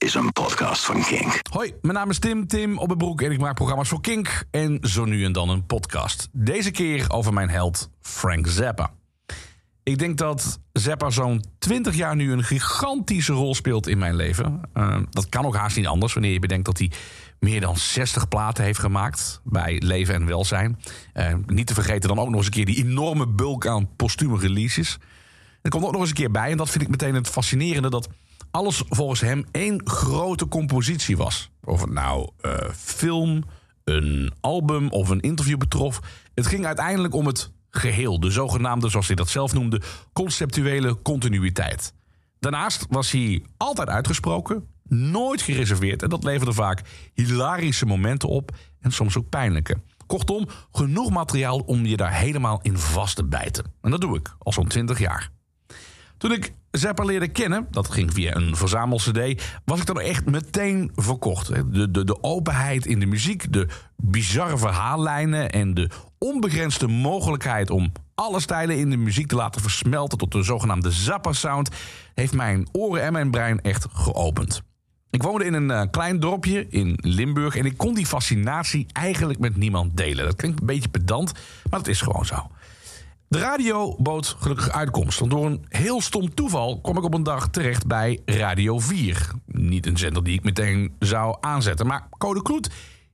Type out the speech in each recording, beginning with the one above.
is een podcast van Kink. Hoi, mijn naam is Tim, Tim op broek en ik maak programma's voor Kink en zo nu en dan een podcast. Deze keer over mijn held Frank Zappa. Ik denk dat Zappa zo'n 20 jaar nu een gigantische rol speelt in mijn leven. Uh, dat kan ook haast niet anders wanneer je bedenkt dat hij meer dan 60 platen heeft gemaakt bij Leven en Welzijn. Uh, niet te vergeten dan ook nog eens een keer die enorme bulk aan postume releases. Er komt ook nog eens een keer bij, en dat vind ik meteen het fascinerende, dat alles volgens hem één grote compositie was. Of het nou uh, film, een album of een interview betrof. Het ging uiteindelijk om het geheel, de zogenaamde, zoals hij dat zelf noemde, conceptuele continuïteit. Daarnaast was hij altijd uitgesproken, nooit gereserveerd en dat leverde vaak hilarische momenten op en soms ook pijnlijke. Kortom, genoeg materiaal om je daar helemaal in vast te bijten. En dat doe ik al zo'n 20 jaar. Toen ik Zappa leerde kennen, dat ging via een verzamel-cd, was ik dan echt meteen verkocht. De, de, de openheid in de muziek, de bizarre verhaallijnen en de onbegrensde mogelijkheid om alle stijlen in de muziek te laten versmelten tot de zogenaamde Zappa-sound, heeft mijn oren en mijn brein echt geopend. Ik woonde in een uh, klein dorpje in Limburg en ik kon die fascinatie eigenlijk met niemand delen. Dat klinkt een beetje pedant, maar dat is gewoon zo. De radio bood gelukkig uitkomst. Want door een heel stom toeval kwam ik op een dag terecht bij Radio 4. Niet een zender die ik meteen zou aanzetten. Maar Code Kloet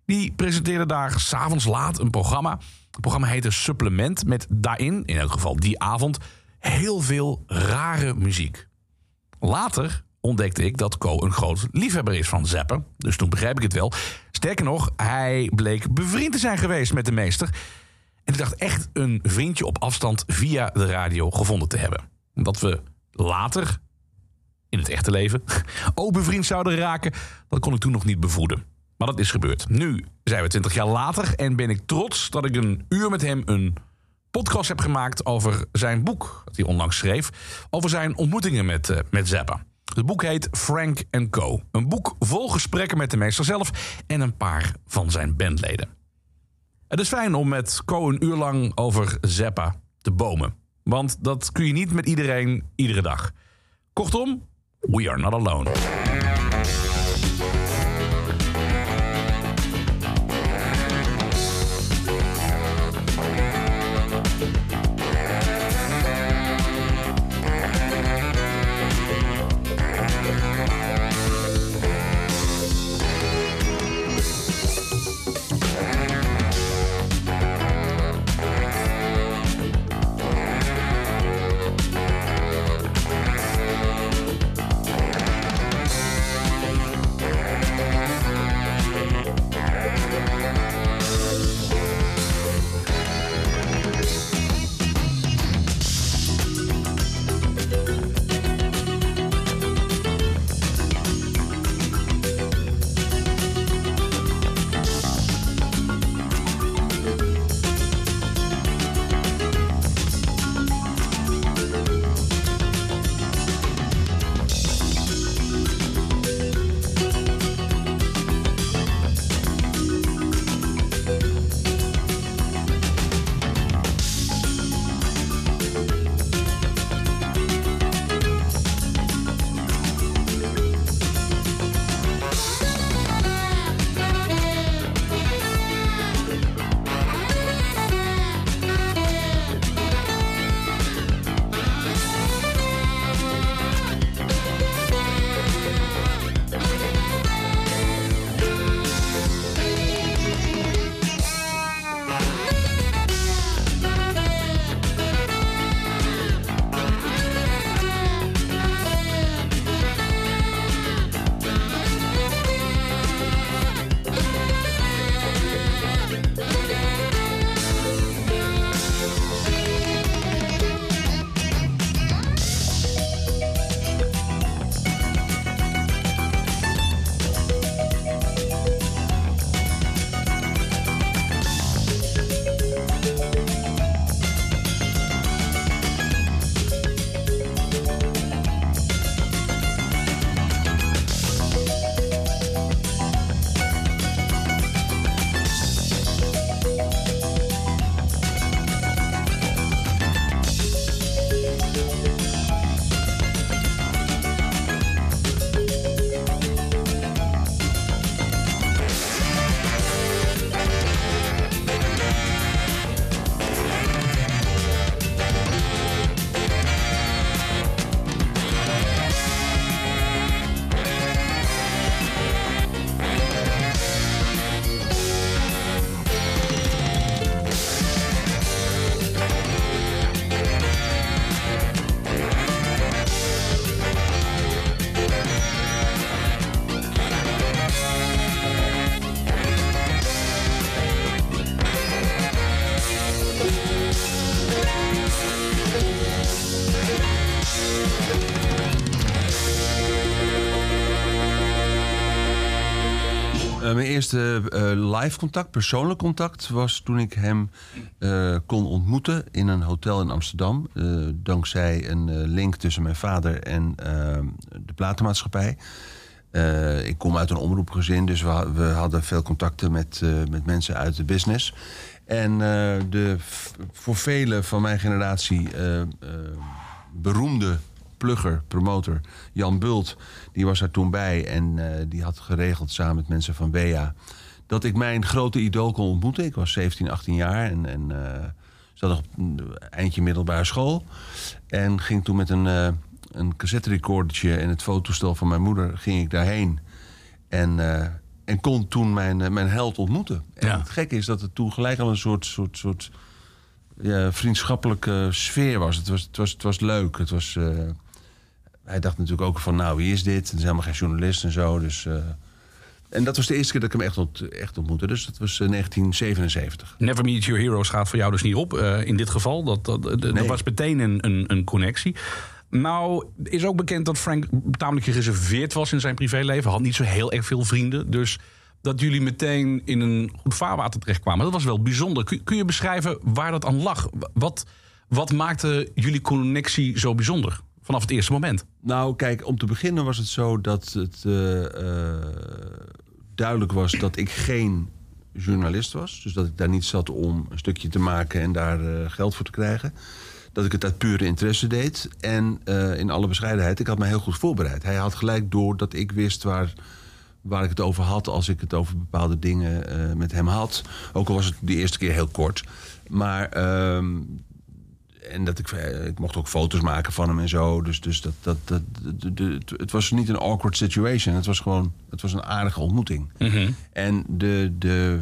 die presenteerde daar s'avonds laat een programma. Het programma heette Supplement. Met daarin, in elk geval die avond, heel veel rare muziek. Later ontdekte ik dat Co een groot liefhebber is van zappen. Dus toen begreep ik het wel. Sterker nog, hij bleek bevriend te zijn geweest met de meester. En ik dacht echt een vriendje op afstand via de radio gevonden te hebben. Dat we later, in het echte leven, ook bevriend zouden raken, dat kon ik toen nog niet bevoeden. Maar dat is gebeurd. Nu zijn we twintig jaar later en ben ik trots dat ik een uur met hem een podcast heb gemaakt over zijn boek dat hij onlangs schreef. Over zijn ontmoetingen met, uh, met Zappa. Het boek heet Frank Co. Een boek vol gesprekken met de meester zelf en een paar van zijn bandleden. Het is fijn om met Co een uur lang over Zappa te bomen. Want dat kun je niet met iedereen iedere dag. Kortom, we are not alone. Mijn eerste live contact, persoonlijk contact, was toen ik hem kon ontmoeten in een hotel in Amsterdam. dankzij een link tussen mijn vader en de platenmaatschappij. ik kom uit een omroepgezin, dus we, we hadden veel contacten met, met mensen uit de business. En de, voor velen van mijn generatie beroemde plugger, promotor, Jan Bult, die was er toen bij en uh, die had geregeld samen met mensen van WEA dat ik mijn grote idool kon ontmoeten. Ik was 17, 18 jaar en, en uh, zat nog op eindje middelbare school. En ging toen met een, uh, een cassette recordertje en het fototoestel van mijn moeder ging ik daarheen. En, en kon toen mijn, mijn held ontmoeten. En het gekke is dat het toen gelijk al een soort, soort, soort ja, vriendschappelijke sfeer was. Het was, het was, het was leuk. Het was, hij dacht natuurlijk ook van, nou, wie is dit? Het is helemaal geen journalist en zo. Dus, uh, en dat was de eerste keer dat ik hem echt, ont, echt ontmoette. Dus dat was uh, 1977. Never Meet Your Heroes gaat voor jou dus niet op. Uh, in dit geval, dat, dat, was meteen een, een, een, connectie. Nou, is ook bekend dat Frank tamelijk gereserveerd was in zijn privéleven. Had niet zo heel erg veel vrienden. Dus dat jullie meteen in een goed vaarwater terechtkwamen. Dat was wel bijzonder. Kun, kun je beschrijven waar dat aan lag? Wat, wat maakte jullie connectie zo bijzonder? Vanaf het eerste moment? Nou, kijk, om te beginnen was het zo dat het uh, uh, duidelijk was dat ik geen journalist was. Dus dat ik daar niet zat om een stukje te maken en daar uh, geld voor te krijgen. Dat ik het uit pure interesse deed. En in alle bescheidenheid, ik had me heel goed voorbereid. Hij had gelijk door dat ik wist waar, waar ik het over had... als ik het over bepaalde dingen met hem had. Ook al was het de eerste keer heel kort. Maar ehm, en dat ik, eh, ik mocht ook foto's maken van hem en zo. Dus, dus dat, dat, dat, het was niet een awkward situation. Het was gewoon het was een aardige ontmoeting. Mhm. En de, de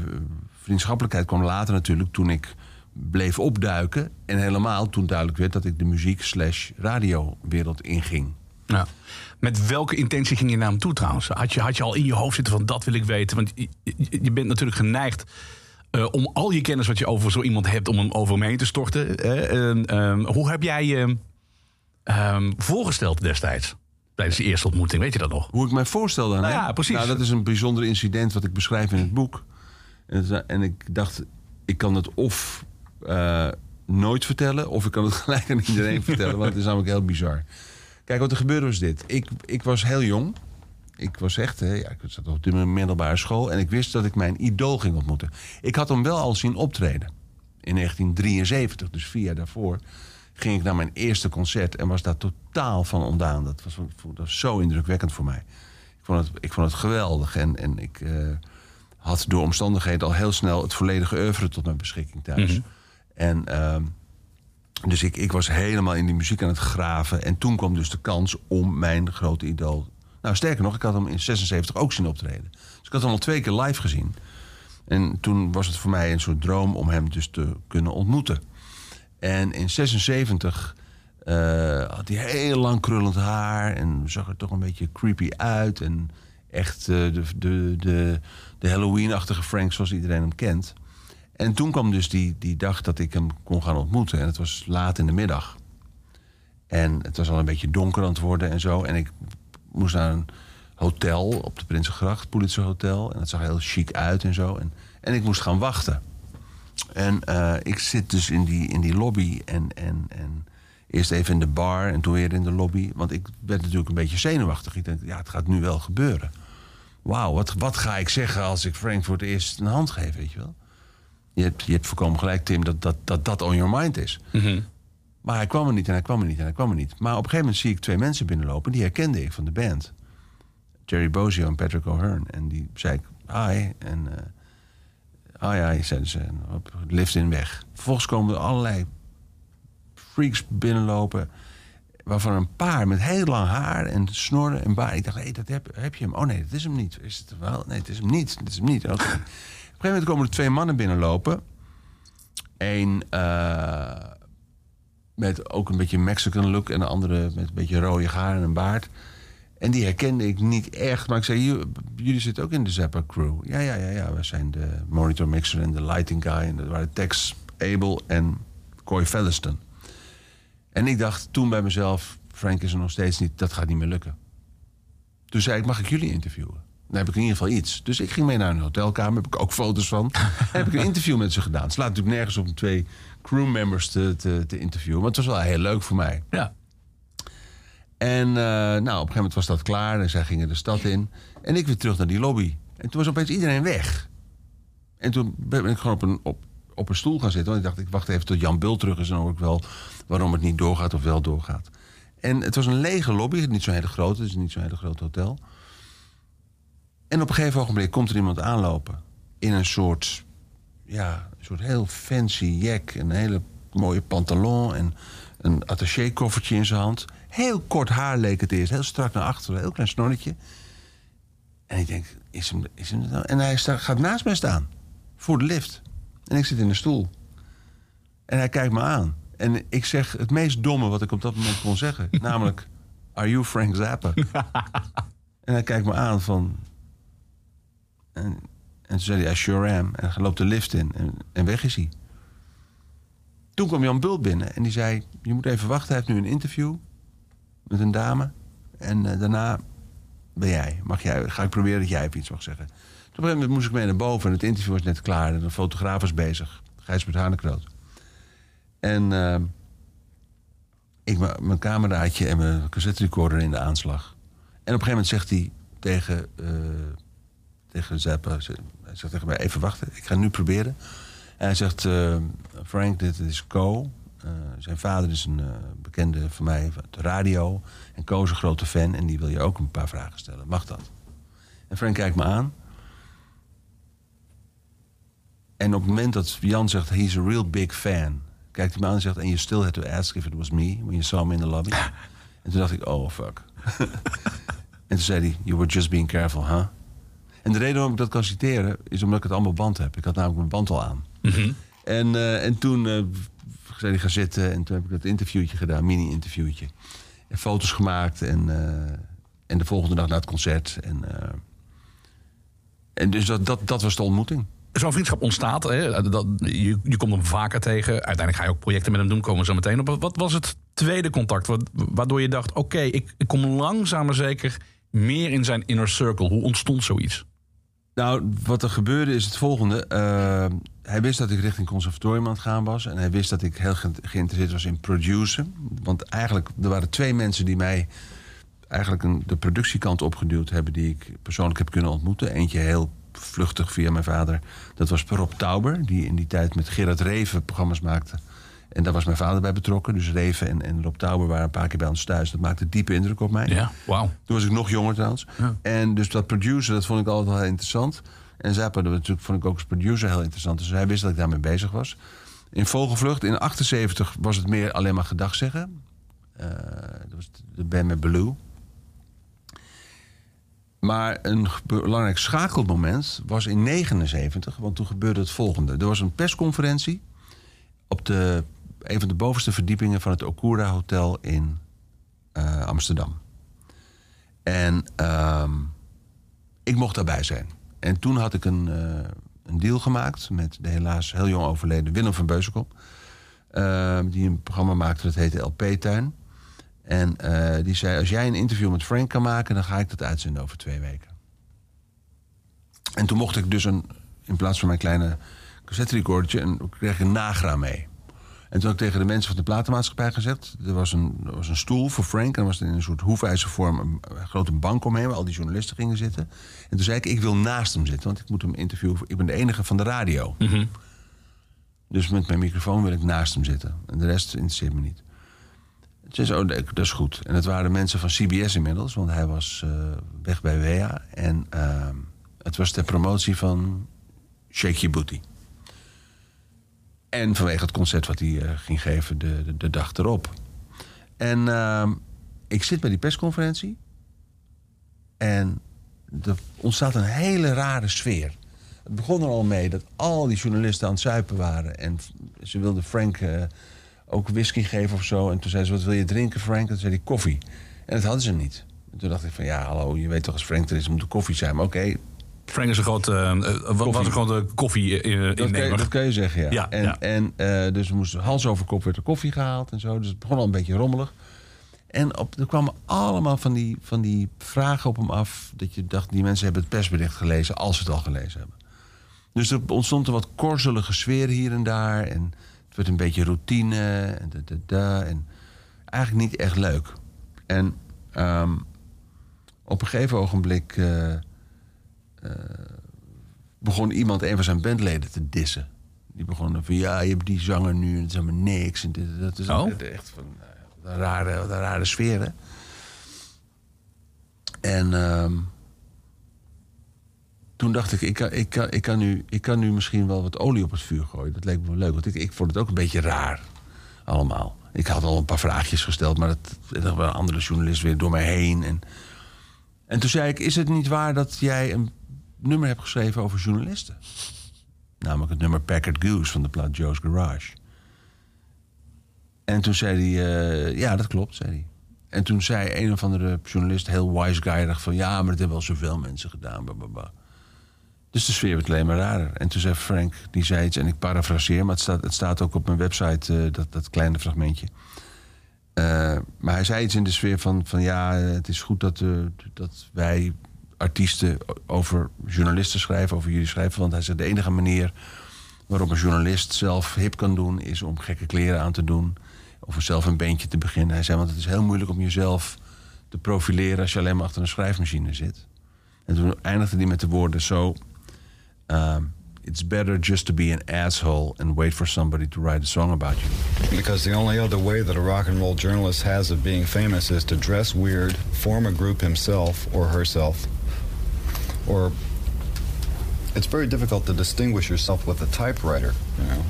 vriendschappelijkheid kwam later natuurlijk toen ik bleef opduiken. En helemaal toen duidelijk werd dat ik de muziek slash radiowereld inging. Ja. Met welke intentie ging je naar hem toe trouwens? Had je, had je al in je hoofd zitten van dat wil ik weten? Want je, je bent natuurlijk geneigd uh, om al je kennis wat je over zo iemand hebt, om hem over me heen te storten. Uh, hoe heb jij je um, voorgesteld destijds? Tijdens de eerste ontmoeting, weet je dat nog? Hoe ik mij voorstelde aan nou, Ja, precies. Nou, dat is een bijzonder incident wat ik beschrijf in het boek. En, en ik dacht, ik kan het of uh, nooit vertellen... of ik kan het gelijk aan iedereen vertellen. Want het is namelijk heel bizar. Kijk, wat er gebeurde was dit. Ik, ik was heel jong ik was echt, hè, ja, ik zat op de middelbare school en ik wist dat ik mijn idool ging ontmoeten. Ik had hem wel al zien optreden in 1973, dus vier jaar daarvoor. Ging ik naar mijn eerste concert en was daar totaal van ontdaan. Dat was, dat was zo indrukwekkend voor mij. Ik vond het, ik vond het geweldig en, en ik uh, had door omstandigheden al heel snel het volledige oeuvre tot mijn beschikking thuis. Mm -hmm. En. Uh, dus ik, ik was helemaal in die muziek aan het graven. En toen kwam dus de kans om mijn grote idool nou, sterker nog, ik had hem in 76 ook zien optreden. Dus ik had hem al twee keer live gezien. En toen was het voor mij een soort droom om hem dus te kunnen ontmoeten. En in 76 uh, had hij heel lang krullend haar en zag er toch een beetje creepy uit. En echt uh, de, de, de, de Halloween-achtige Frank zoals iedereen hem kent. En toen kwam dus die, die dag dat ik hem kon gaan ontmoeten. En het was laat in de middag. En het was al een beetje donker aan het worden en zo. En ik moest naar een hotel op de Prinsengracht, Hotel. En het zag heel chic uit en zo. En, en ik moest gaan wachten. En uh, ik zit dus in die, in die lobby en, en, en eerst even in de bar en toen weer in de lobby. Want ik werd natuurlijk een beetje zenuwachtig. Ik denk, ja, het gaat nu wel gebeuren. Wauw, wat, wat ga ik zeggen als ik Frank voor eerst een hand geef, weet je wel? Je hebt, je hebt voorkomen gelijk, Tim, dat dat, dat, dat on your mind is. Mm. Maar hij kwam er niet en hij kwam er niet en hij kwam er niet. Maar op een gegeven moment zie ik twee mensen binnenlopen. Die herkende ik van de band. Jerry Bozio en Patrick O'Hearn. En die zei ik, hi. En uh, hi, hi, zeiden ze. Op lift in weg. Vervolgens komen er allerlei freaks binnenlopen. Waarvan een paar met heel lang haar en snorren en baard. Ik dacht, hé, dat heb, heb je hem? Oh nee, dat is hem niet. Is het wel? Nee, het is hem niet. Het is hem niet. Op een gegeven moment komen er twee mannen binnenlopen. Eén... Uh, met ook een beetje Mexican look. En de andere met een beetje rode haar en een baard. En die herkende ik niet echt. Maar ik zei, jullie zitten ook in de Zappa crew. Ja, ja, ja, ja. We zijn de monitor mixer en de lighting guy. En dat waren Tex Abel en Coy Felliston. En ik dacht toen bij mezelf... Frank is er nog steeds niet, dat gaat niet meer lukken. Toen zei ik, mag ik jullie interviewen? Dan heb ik in ieder geval iets. Dus ik ging mee naar een hotelkamer. Heb ik ook foto's van. heb ik een interview met ze gedaan. Het slaat natuurlijk nergens op om twee crewmembers te, te, te interviewen. Maar het was wel heel leuk voor mij. Ja. En uh, nou, op een gegeven moment was dat klaar. En zij gingen de stad in. En ik weer terug naar die lobby. En toen was opeens iedereen weg. En toen ben ik gewoon op een, op, op een stoel gaan zitten. Want ik dacht, ik wacht even tot Jan Bul terug is. En dan hoor ik wel waarom het niet doorgaat of wel doorgaat. En het was een lege lobby. Niet zo'n hele grote. Het is niet zo'n hele groot hotel. En op een gegeven ogenblik komt er iemand aanlopen. In een soort, ja, een soort heel fancy jack. Een hele mooie pantalon en een attaché-koffertje in zijn hand. Heel kort haar leek het eerst. Heel strak naar achteren. Heel klein snorretje. En ik denk, is hem, is hem nou? En hij staat, gaat naast mij staan. Voor de lift. En ik zit in de stoel. En hij kijkt me aan. En ik zeg het meest domme wat ik op dat moment kon zeggen. namelijk, are you Frank Zappa? en hij kijkt me aan van... En, en toen zei hij, I sure am. En loopt de lift in en, en weg is hij. Toen kwam Jan Bult binnen en die zei... je moet even wachten, hij heeft nu een interview met een dame. En uh, daarna ben jij. Mag jij. Ga ik proberen dat jij iets mag zeggen. Toen op een gegeven moment moest ik mee naar boven en het interview was net klaar. En de fotograaf was bezig. Gijsbert Hanekroot. En uh, ik mijn cameraatje en mijn cassette recorder in de aanslag. En op een gegeven moment zegt hij tegen, uh, tegen Zappa... Hij zegt tegen mij, even wachten, ik ga nu proberen. En hij zegt, uh, Frank, dit is Co. Uh, zijn vader is een uh, bekende van mij van de radio. En Co is een grote fan en die wil je ook een paar vragen stellen. Mag dat? En Frank kijkt me aan. En op het moment dat Jan zegt, he's a real big fan... kijkt hij me aan en zegt, and you still had to ask if it was me... when you saw me in the lobby. en toen dacht ik, oh, fuck. en toen zei hij, you were just being careful, huh? En de reden waarom ik dat kan citeren... is omdat ik het allemaal band heb. Ik had namelijk mijn band al aan. Mm -hmm. en, uh, en toen uh, zei hij gaan zitten... en toen heb ik dat interviewtje gedaan, mini-interviewtje. En foto's gemaakt en, uh, en de volgende dag naar het concert. En, en dus dat, dat, dat was de ontmoeting. Zo'n vriendschap ontstaat, hè? Dat, je, je komt hem vaker tegen. Uiteindelijk ga je ook projecten met hem doen, komen we zo meteen op. Wat was het tweede contact waardoor je dacht... oké, okay, ik, ik kom langzaam maar zeker meer in zijn inner circle. Hoe ontstond zoiets? Nou, wat er gebeurde is het volgende. Uh, hij wist dat ik richting conservatorium aan het gaan was. En hij wist dat ik heel ge geïnteresseerd was in produceren. Want eigenlijk, er waren twee mensen die mij eigenlijk een, de productiekant opgeduwd hebben... die ik persoonlijk heb kunnen ontmoeten. Eentje heel vluchtig via mijn vader. Dat was Rob Tauber, die in die tijd met Gerard Reven programma's maakte. En daar was mijn vader bij betrokken. Dus Reven en, en Rob Tauber waren een paar keer bij ons thuis. Dat maakte diepe indruk op mij. Ja, wauw. Toen was ik nog jonger trouwens. Ja. En dus dat producer, dat vond ik altijd wel heel interessant. En Zappa, dat natuurlijk vond ik ook als producer heel interessant. Dus hij wist dat ik daarmee bezig was. In Vogelvlucht, in 78 was het meer alleen maar gedag zeggen. Uh, dat was de band met Blue. Maar een belangrijk schakelmoment was in 79, want toen gebeurde het volgende. Er was een persconferentie op de, een van de bovenste verdiepingen van het Okura Hotel in uh, Amsterdam. En uh, ik mocht daarbij zijn. En toen had ik een, uh, een deal gemaakt met de helaas heel jong overleden Willem van Beuzenkom. Uh, die een programma maakte dat heette LP-tuin. En uh, die zei, als jij een interview met Frank kan maken... dan ga ik dat uitzenden over twee weken. En toen mocht ik dus een, in plaats van mijn kleine cassette recordertje... Een, kreeg een nagra mee. En toen had ik tegen de mensen van de platenmaatschappij gezegd... er was een, er was een stoel voor Frank... en er was in een soort hoefijzervorm een, een grote bank omheen... waar al die journalisten gingen zitten. En toen zei ik, ik wil naast hem zitten... want ik moet hem interviewen. Ik ben de enige van de radio. Mm -hmm. Dus met mijn microfoon wil ik naast hem zitten. En de rest interesseert me niet. Ze zei, oh, dat is goed. En het waren mensen van CBS inmiddels, want hij was uh, weg bij WEA. En uh, het was ter promotie van Shake Your Booty. En vanwege het concert wat hij uh, ging geven de, de, dag erop. En ehm, ik zit bij die persconferentie. En er ontstaat een hele rare sfeer. Het begon er al mee dat al die journalisten aan het zuipen waren. En ze wilden Frank uh, ook whisky geven of zo. En toen zei ze, wat wil je drinken, Frank? En toen zei hij, koffie. En dat hadden ze niet. En toen dacht ik van, ja, hallo, je weet toch als Frank er is, moet er koffie zijn. Maar oké. Frank is een grote, uh, was een grote koffie-innemer. Dat, kan je- dat kan je zeggen, ja. Ja, en ja. en eh, dus we moesten hals over kop werd er koffie gehaald en zo. Dus het begon al een beetje rommelig. En op, er kwamen allemaal van die, van die vragen op hem af. Dat je dacht, die mensen hebben het persbericht gelezen als ze het al gelezen hebben. Dus er ontstond een wat korzelige sfeer hier en daar. En het werd een beetje routine. En, da, da, da, en eigenlijk niet echt leuk. En ehm, op een gegeven ogenblik eh, eh, begon iemand een van zijn bandleden te dissen. Die begon van ja, je hebt die zanger nu en het is helemaal niks. En dit, dat is Oh. echt van eh, een rare, een rare sfeer. Hè? En ehm, toen dacht ik, ik kan, ik, kan, ik, kan nu, ik kan nu misschien wel wat olie op het vuur gooien. Dat leek me wel leuk, want ik, ik vond het ook een beetje raar allemaal. Ik had al een paar vraagjes gesteld, maar dat, een andere journalist weer door mij heen. En, en toen zei ik, is het niet waar dat jij een nummer hebt geschreven over journalisten? Namelijk het nummer Packard Goose van de plaat Joe's Garage. En toen zei hij, eh, ja, dat klopt, zei hij. En toen zei een of andere journalist heel guy van... ja, maar dat hebben al zoveel mensen gedaan, blablabla. Dus de sfeer werd alleen maar rarer. En toen zei Frank, die zei iets, en ik parafraseer... maar het staat, het staat ook op mijn website, eh, dat, dat kleine fragmentje. Eh, maar hij zei iets in de sfeer van... van ja, het is goed dat, eh, dat wij artiesten over journalisten schrijven... over jullie schrijven, want hij zei... de enige manier waarop een journalist zelf hip kan doen... is om gekke kleren aan te doen... of zelf een beentje te beginnen. Hij zei, want het is heel moeilijk om jezelf te profileren... als je alleen maar achter een schrijfmachine zit. En toen eindigde hij met de woorden zo... um, It's better just to be an asshole and wait for somebody to write a song about you. Because the only other way that a rock and roll journalist has of being famous is to dress weird, form a group himself or herself, or it's very difficult to distinguish yourself with a typewriter, you know.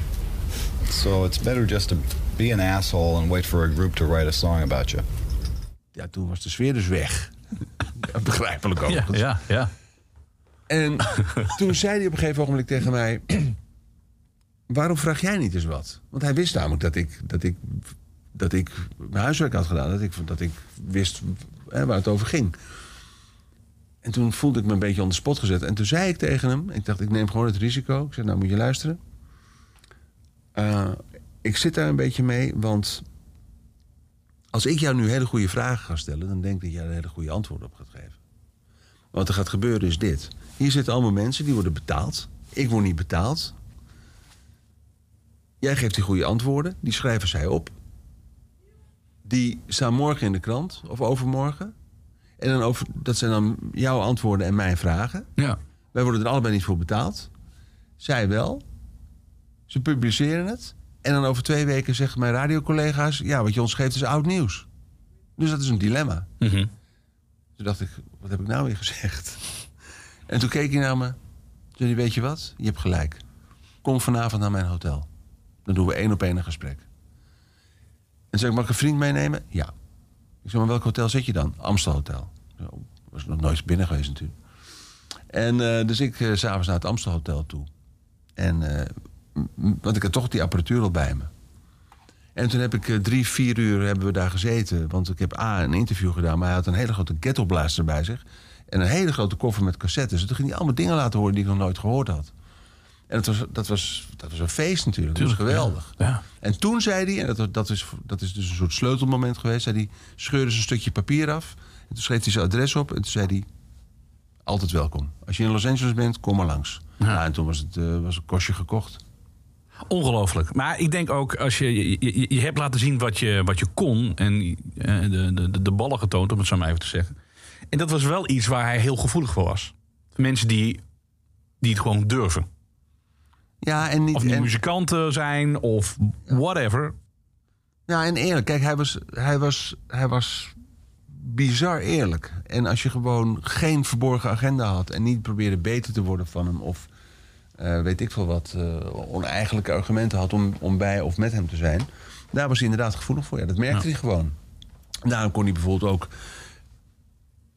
So it's better just to be an asshole and wait for a group to write a song about you. Ja, toen was de sfeer dus weg. Begrijpelijk ook. Ja, ja, ja. En toen zei hij op een gegeven ogenblik tegen mij... waarom vraag jij niet eens wat? Want hij wist namelijk dat ik, dat ik, dat ik mijn huiswerk had gedaan. Dat ik, dat ik wist hè, waar het over ging. En toen voelde ik me een beetje on de spot gezet. En toen zei ik tegen hem... Ik dacht, ik neem gewoon het risico. Ik zei, nou moet je luisteren. Eh, ik zit daar een beetje mee, want... Als ik jou nu hele goede vragen ga stellen... dan denk ik dat jij er hele goede antwoorden op gaat geven. Wat er gaat gebeuren is dit. Hier zitten allemaal mensen die worden betaald. Ik word niet betaald. Jij geeft die goede antwoorden. Die schrijven zij op. Die staan morgen in de krant. Of overmorgen. En dan over, dat zijn dan jouw antwoorden en mijn vragen. ja. Wij worden er allebei niet voor betaald. Zij wel. Ze publiceren het. En dan over twee weken zeggen mijn radiocollega's... ja, wat je ons geeft is oud nieuws. Dus dat is een dilemma. Mhm. Toen dacht ik, wat heb ik nou weer gezegd? En toen keek hij naar me. Toen zei weet je wat? Je hebt gelijk. Kom vanavond naar mijn hotel. Dan doen we één op één een gesprek. En zei ik, mag ik een vriend meenemen? Ja. Ik zei, maar welk hotel zit je dan? Amstel Hotel. Zo, was nog nooit binnen geweest natuurlijk. En eh, dus ik eh, s s'avonds naar het Amstel Hotel toe. En, eh, want ik had toch die apparatuur al bij me. En toen heb ik eh, drie, vier uur hebben we daar gezeten. Want ik heb A, een interview gedaan. Maar hij had een hele grote ghetto-blaster bij zich. En een hele grote koffer met cassettes. En toen ging hij allemaal dingen laten horen die ik nog nooit gehoord had. En dat was, dat was, dat was een feest natuurlijk. Dat was geweldig. Ja. En toen zei hij, en dat, dat, is, dat is dus een soort sleutelmoment geweest... zei hij, scheurde ze een stukje papier af. En toen schreef hij zijn adres op. En toen zei hij, altijd welkom. Als je in Los Angeles bent, kom maar langs. Ja. en toen was het, eh, was het kostje gekocht. Ongelooflijk. Maar ik denk ook, als je, je, hebt laten zien wat je, wat je kon... en eh, de, de, de ballen getoond, om het zo maar even te zeggen. En dat was wel iets waar hij heel gevoelig voor was. Mensen die, die het gewoon durven. Ja, en niet... Of nu en- muzikanten zijn, of whatever. Ja, en eerlijk. Kijk, hij was, hij, was, hij was bizar eerlijk. En als je gewoon geen verborgen agenda had... en niet probeerde beter te worden van hem... of eh, weet ik veel wat, eh, oneigenlijke argumenten had om, om bij of met hem te zijn... daar was hij inderdaad gevoelig voor. Ja, dat merkte hij gewoon. En daarom kon hij bijvoorbeeld ook...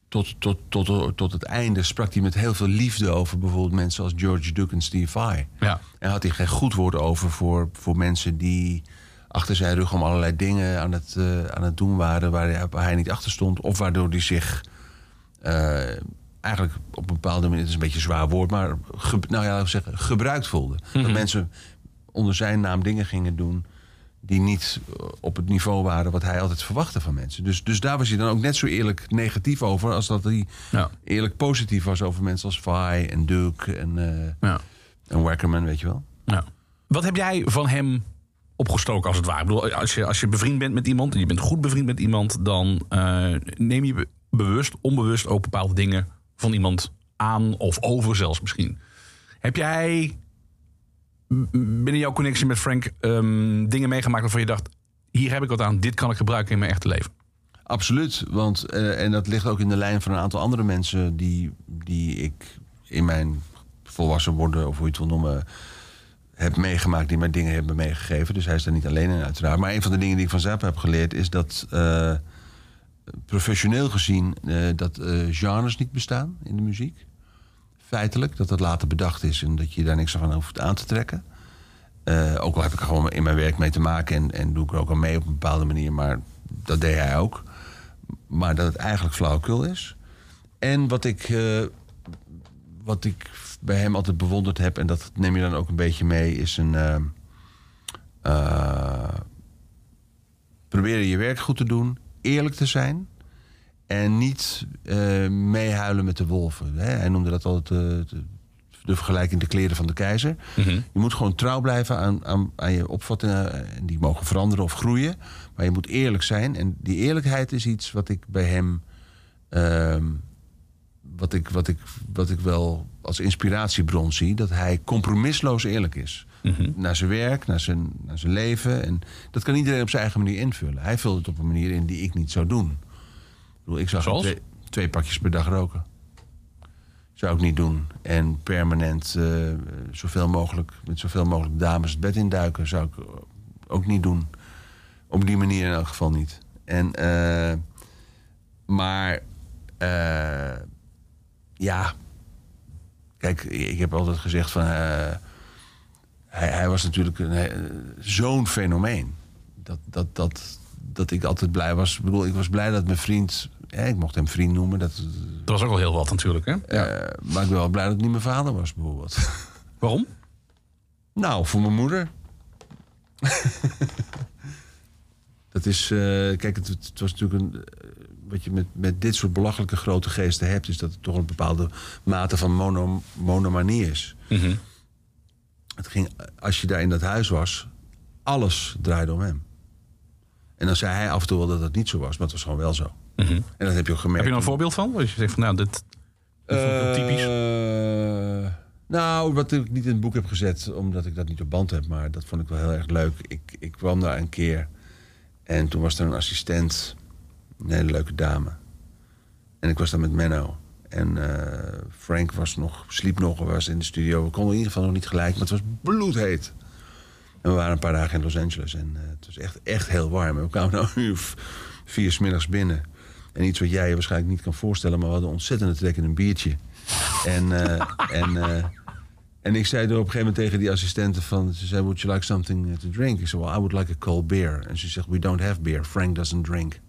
Tot, tot, tot, tot het einde sprak hij met heel veel liefde over bijvoorbeeld mensen als George Duke en Steve Vai. Ja. En had hij geen goed woord over voor, voor mensen die achter zijn rug om allerlei dingen aan het, eh, aan het doen waren waar hij, waar hij niet achter stond. Of waardoor hij zich eh, eigenlijk op een bepaalde manier, het is een beetje een zwaar woord, maar ge, nou ja, zeggen, gebruikt voelde. Dat mensen onder zijn naam dingen gingen doen die niet eh, op het niveau waren wat hij altijd verwachtte van mensen. Dus, dus daar was hij dan ook net zo eerlijk negatief over... als dat hij Ja. eerlijk positief was over mensen als Vi en Duke en, eh Ja. en Wackerman, weet je wel. Ja. Wat heb jij van hem opgestoken als het ware? Ik bedoel, als, je, als je bevriend bent met iemand en je bent goed bevriend met iemand, dan eh, neem je be- bewust, onbewust ook bepaalde dingen van iemand aan of over zelfs misschien. Heb jij binnen jouw connectie met Frank ehm, dingen meegemaakt waarvan je dacht: hier heb ik wat aan, dit kan ik gebruiken in mijn echte leven? Absoluut, want eh, en dat ligt ook in de lijn van een aantal andere mensen die, die ik in mijn volwassen worden, of hoe je het wil noemen, heb meegemaakt, die mij dingen hebben meegegeven. Dus hij is daar niet alleen in, uiteraard. Maar een van de dingen die ik van Zappa heb geleerd is dat eh, professioneel gezien eh, dat eh, genres niet bestaan in de muziek. Feitelijk, dat dat later bedacht is en dat je daar niks van hoeft aan te trekken. Ook al heb ik er gewoon in mijn werk mee te maken en, en doe ik er ook al mee op een bepaalde manier, maar dat deed hij ook. Maar dat het eigenlijk flauwekul is. En wat ik, wat ik bij hem altijd bewonderd heb, en dat neem je dan ook een beetje mee, is een. eh, proberen je werk goed te doen, eerlijk te zijn. En niet eh, meehuilen met de wolven. Hè? Hij noemde dat altijd de, de vergelijking de kleren van de keizer. Je moet gewoon trouw blijven aan, aan, aan je opvattingen. En die mogen veranderen of groeien. Maar je moet eerlijk zijn. En die eerlijkheid is iets wat ik bij hem. ehm, wat, ik, wat, ik, wat ik wel als inspiratiebron zie. Dat hij compromisloos eerlijk is. Naar zijn werk, naar zijn, naar zijn leven. En dat kan iedereen op zijn eigen manier invullen. Hij vult het op een manier in die ik niet zou doen. Ik, bedoel, ik zag twee, twee pakjes per dag roken. Zou ik niet doen. En permanent eh, zoveel mogelijk, met zoveel mogelijk dames het bed induiken, zou ik ook niet doen. Op die manier in elk geval niet. En, eh, maar, eh, ja. Kijk, ik heb altijd gezegd van. eh, hij, hij was natuurlijk een, eh, zo'n fenomeen. Dat, dat, dat, dat ik altijd blij was. Ik bedoel, ik was blij dat mijn vriend. Hè, ik mocht hem vriend noemen. Dat, Dat was ook al heel wat natuurlijk. Hè? eh, maar ik ben wel blij dat het niet mijn vader was, bijvoorbeeld. Waarom? Nou, voor mijn moeder. dat is, kijk, het, het was natuurlijk een. Eh, wat je met, met dit soort belachelijke grote geesten hebt, is dat het toch een bepaalde mate van mono, monomanie is. Het ging, als je daar in dat huis was, alles draaide om hem. En dan zei hij af en toe wel dat het niet zo was, maar het was gewoon wel zo. En dat heb je ook gemerkt. Heb je er een voorbeeld van? Dat je zegt van nou, dit, ik wel typisch. Eh, nou, wat ik niet in het boek heb gezet, omdat ik dat niet op band heb, maar dat vond ik wel heel erg leuk. Ik, ik kwam daar een keer en toen was er een assistent, een hele leuke dame. En ik was daar met Menno. En eh, Frank was nog, sliep nog, was in de studio. We konden in ieder geval nog niet gelijk, maar het was bloedheet. En we waren een paar dagen in Los Angeles en eh, het was echt, echt heel warm. En we kwamen nou uur vier 's middags binnen. En iets wat jij je waarschijnlijk niet kan voorstellen, maar we hadden ontzettende trek in een biertje. En, eh, en, en ik zei er op een gegeven moment tegen die assistenten van... Ze zei, would you like something to drink? Ik zei, well, I would like a cold beer. En ze zegt, we don't have beer. Frank doesn't drink.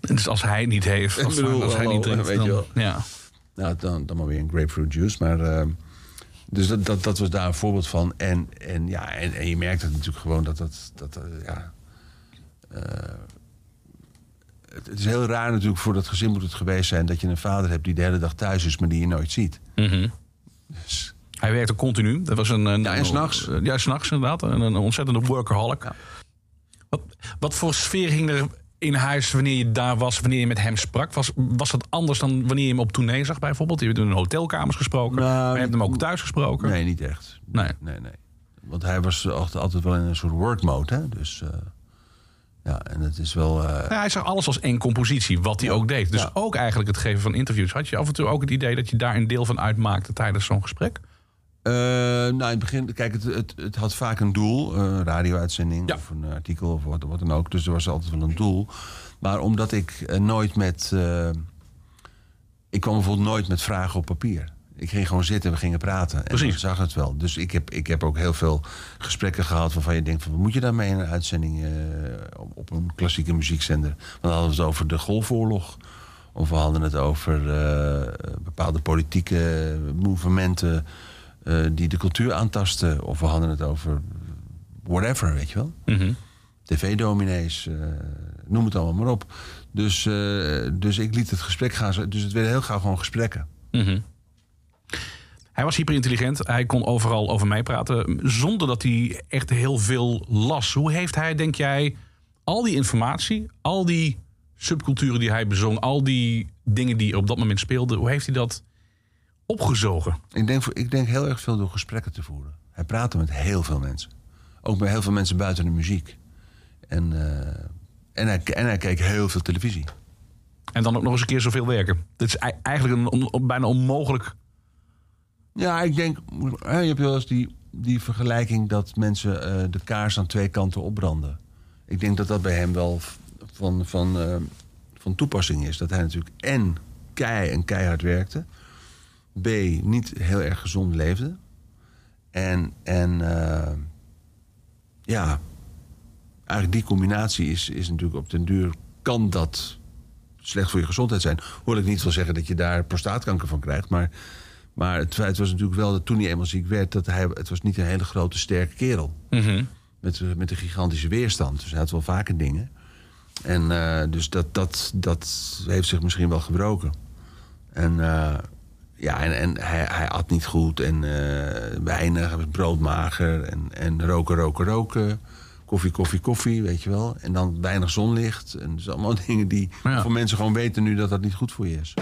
Dus als hij niet heeft, als, Ik bedoel, als hij hallo, niet drinkt, weet je dan, wel. ja. Nou, dan, dan maar weer een grapefruit juice. Maar, eh, dus dat, dat, dat was daar een voorbeeld van. En, en, ja, en, en je merkt het natuurlijk gewoon dat dat... dat eh, ja, eh, het, het is heel raar natuurlijk voor dat gezin moet het geweest zijn... dat je een vader hebt die de hele dag thuis is, maar die je nooit ziet. Mhm. Dus, Hij werkte continu. Dat was een, een, Ja, en s'nachts. Ja, s'nachts inderdaad. Een, een ontzettende workaholic. Wat, wat voor sfeer hing er in huis wanneer je daar was, wanneer je met hem sprak? Was, was dat anders dan wanneer je hem op tournee zag bijvoorbeeld? Je hebt in hotelkamers gesproken. Nou, maar je hebt hem ook thuis gesproken. nee, niet echt. Nee. nee, nee. Want hij was altijd, wel in een soort work mode, hè. Dus... eh, ja, en het is wel... eh, Ja, hij zag alles als één compositie, wat hij ook deed. Dus Ja. ook eigenlijk het geven van interviews. Had je af en toe ook het idee dat je daar een deel van uitmaakte tijdens zo'n gesprek? Eh, nou, in het begin, kijk, het, het, het had vaak een doel, een radio-uitzending Ja. of een artikel of wat, wat dan ook. Dus er was altijd wel een doel. Maar omdat ik eh, nooit met. eh, ik kwam bijvoorbeeld nooit met vragen op papier. Ik ging gewoon zitten, we gingen praten. En dan zag het wel. Dus ik heb, ik heb ook heel veel gesprekken gehad waarvan je denkt: van, wat moet je daarmee in een uitzending op, een klassieke muziekzender? Dan hadden we het over de Golfoorlog. Of we hadden het over bepaalde politieke movementen eh, die de cultuur aantasten. Of we hadden het over whatever, weet je wel. Mhm. TV-dominees, eh, noem het allemaal maar op. Dus, eh, dus ik liet het gesprek gaan. Dus het werden heel gauw gewoon gesprekken. Mhm. Hij was hyperintelligent. Hij kon overal over mij praten. Zonder dat hij echt heel veel las. Hoe heeft hij, denk jij, al die informatie, al die subculturen die hij bezong, al die dingen die op dat moment speelden, hoe heeft hij dat opgezogen? Ik denk, ik denk heel erg veel door gesprekken te voeren. Hij praatte met heel veel mensen. Ook met heel veel mensen buiten de muziek. En, eh, en, hij, en hij keek heel veel televisie. En dan ook nog eens een keer zoveel werken. Dit is ei- eigenlijk een on- on- bijna onmogelijk. Ja, ik denk, je hebt wel eens die, die vergelijking dat mensen eh, de kaars aan twee kanten opbranden. Ik denk dat dat bij hem wel van, van, eh, van toepassing is. Dat hij natuurlijk en kei en keihard werkte. B, niet heel erg gezond leefde. En, en eh, ja, eigenlijk die combinatie is, is natuurlijk op den duur... kan dat slecht voor je gezondheid zijn. Hoor ik niet wil zeggen dat je daar prostaatkanker van krijgt, maar... Maar het feit was natuurlijk wel dat toen hij eenmaal ziek werd... dat hij, het was niet een hele grote, sterke kerel. Met, eh, met een gigantische weerstand. Dus hij had wel vaker dingen. En eh, dus dat, dat, dat heeft zich misschien wel gebroken. En eh, ja, en, en hij, hij at niet goed en eh, weinig. Hij was broodmager en, en roken, roken, roken. Koffie, koffie, koffie, weet je wel. En dan weinig zonlicht. En dus allemaal dingen die Ja. voor mensen gewoon weten nu dat dat niet goed voor je is.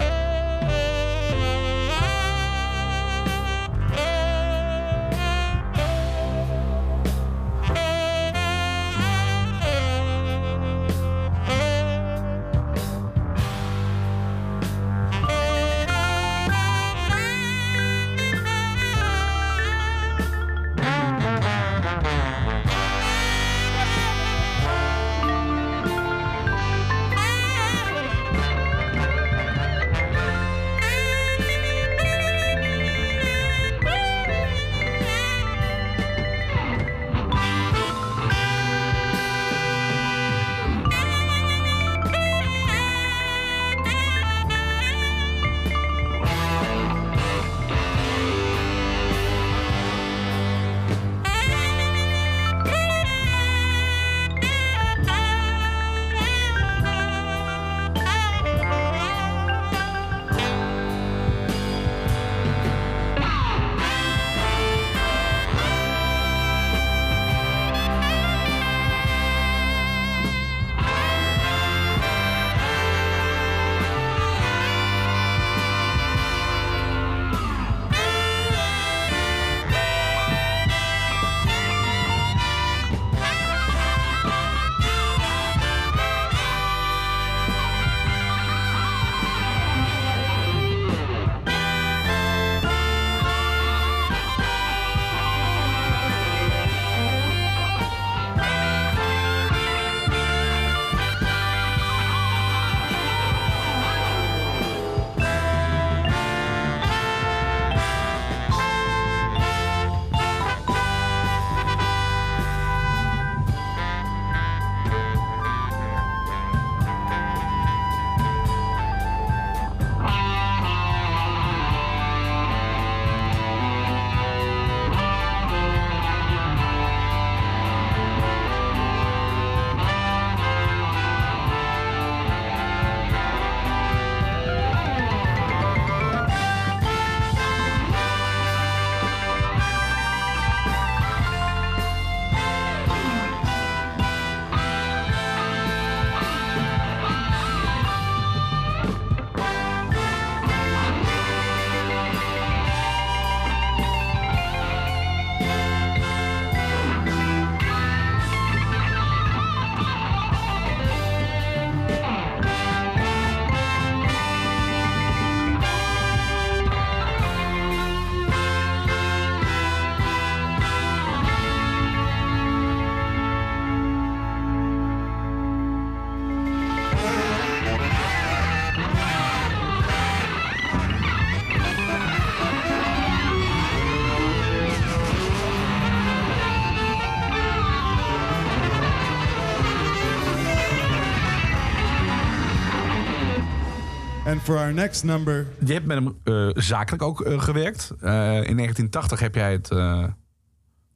And for our next number, Je hebt met hem eh, zakelijk ook eh, gewerkt. Eh, in 1980 heb jij het eh,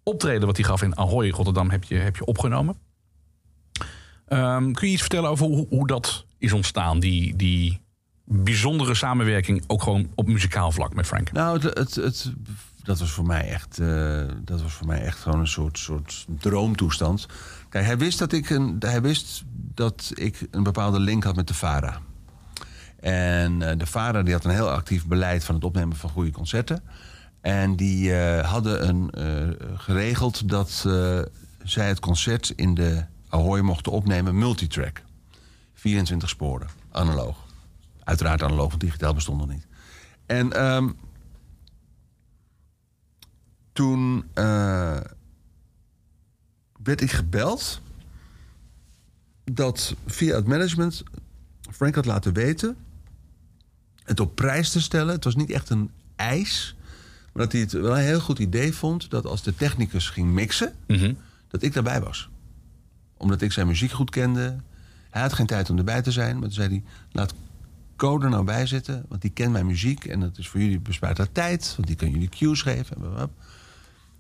optreden wat hij gaf in Ahoy, Rotterdam, heb je, heb je opgenomen. Ehm, kun je iets vertellen over hoe, hoe dat is ontstaan? Die, die bijzondere samenwerking, ook gewoon op muzikaal vlak met Frank. Nou, het, het, het- dat, was voor mij echt, eh, dat was voor mij echt gewoon een soort, soort droomtoestand. Kijk, hij wist, dat ik een, hij wist dat ik een bepaalde link had met de VARA. En eh, de VARA die had een heel actief beleid van het opnemen van goede concerten. En die eh, hadden een, eh, geregeld dat zij het concert in de Ahoy mochten opnemen multitrack. 24 sporen, analoog. Uiteraard analoog, want digitaal bestond nog niet. En ehm, toen werd ik gebeld dat via het management Frank had laten weten het op prijs te stellen. Het was niet echt een eis, maar dat hij het wel een heel goed idee vond dat als de technicus ging mixen, dat ik daarbij was. Omdat ik zijn muziek goed kende. Hij had geen tijd om erbij te zijn, maar toen zei hij: laat Code er nou bij zitten, want die kent mijn muziek en dat is voor jullie bespaart dat tijd, want die kan jullie cues geven.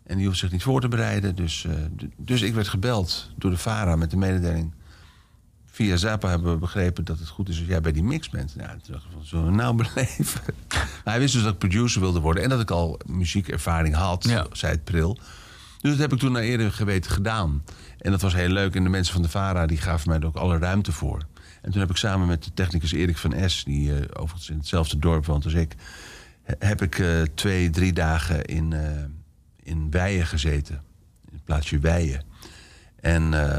en die hoeft zich niet voor te bereiden. Dus, eh, dus ik werd gebeld door de VARA met de mededeling. Via Zappa hebben we begrepen dat het goed is als jij bij die mix bent. Ja, toen dacht ik van, zullen we nou beleven? Maar hij wist dus dat ik producer wilde worden. En dat ik al muziekervaring had, Ja. zei het pril. Dus dat heb ik toen naar eerder geweten gedaan. En dat was heel leuk. En de mensen van de VARA die gaven mij er ook alle ruimte voor. En toen heb ik samen met de technicus Erik van S... die eh, overigens in hetzelfde dorp woont als ik... he- heb ik eh, twee, drie dagen in, eh in Weijen gezeten. In het plaatsje Weijen. En eh,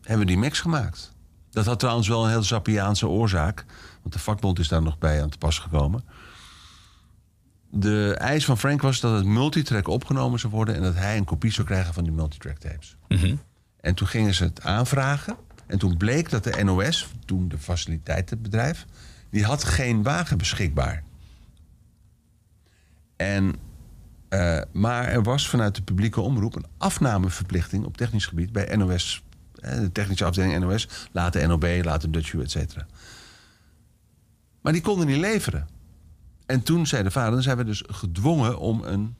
hebben we die mix gemaakt. Dat had trouwens wel een heel Zappiaanse oorzaak. Want de vakbond is daar nog bij aan te pas gekomen. De eis van Frank was dat het multitrack opgenomen zou worden... en dat hij een kopie zou krijgen van die multitrack tapes. En toen gingen ze het aanvragen. En toen bleek dat de NOS, toen de faciliteitenbedrijf... die had geen wagen beschikbaar. En, eh, maar er was vanuit de publieke omroep... een afnameverplichting op technisch gebied bij NOS... de technische afdeling NOS, later NOB, later Dutch U, et cetera. Maar die konden niet leveren. En toen zei de vader, dan zijn we dus gedwongen om een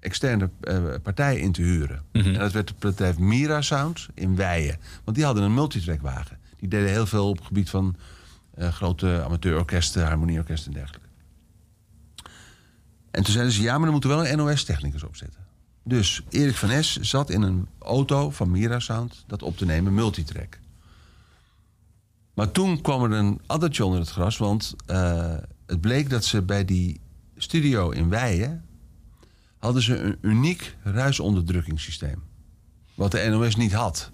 externe eh, partij in te huren. En dat werd het bedrijf Mira Sound in Weijen. Want die hadden een multitrackwagen. Die deden heel veel op het gebied van eh, grote amateurorkesten, harmonieorkesten en dergelijke. En toen zeiden ze, ja, maar dan moeten we wel een NOS-technicus opzetten. Dus Erik van S zat in een auto van Mira Sound dat op te nemen, multitrack. Maar toen kwam er een addertje onder het gras, want eh, het bleek dat ze bij die studio in Weijen hadden ze een uniek ruisonderdrukkingssysteem. Wat de NOS niet had.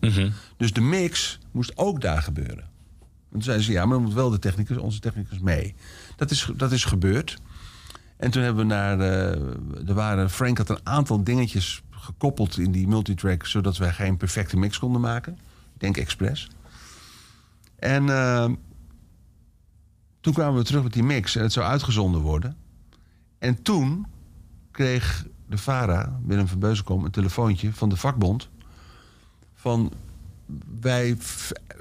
Dus de mix moest ook daar gebeuren. En toen zeiden ze, ja, maar dan moet wel de technicus, onze technicus mee. Dat is, dat is gebeurd. En toen hebben we naar... eh, er waren, Frank had een aantal dingetjes gekoppeld in die multitrack... zodat wij geen perfecte mix konden maken. Denk expres. En eh, toen kwamen we terug met die mix en het zou uitgezonden worden. En toen kreeg de VARA, Willem van Beuzenkom, een telefoontje van de vakbond. Van wij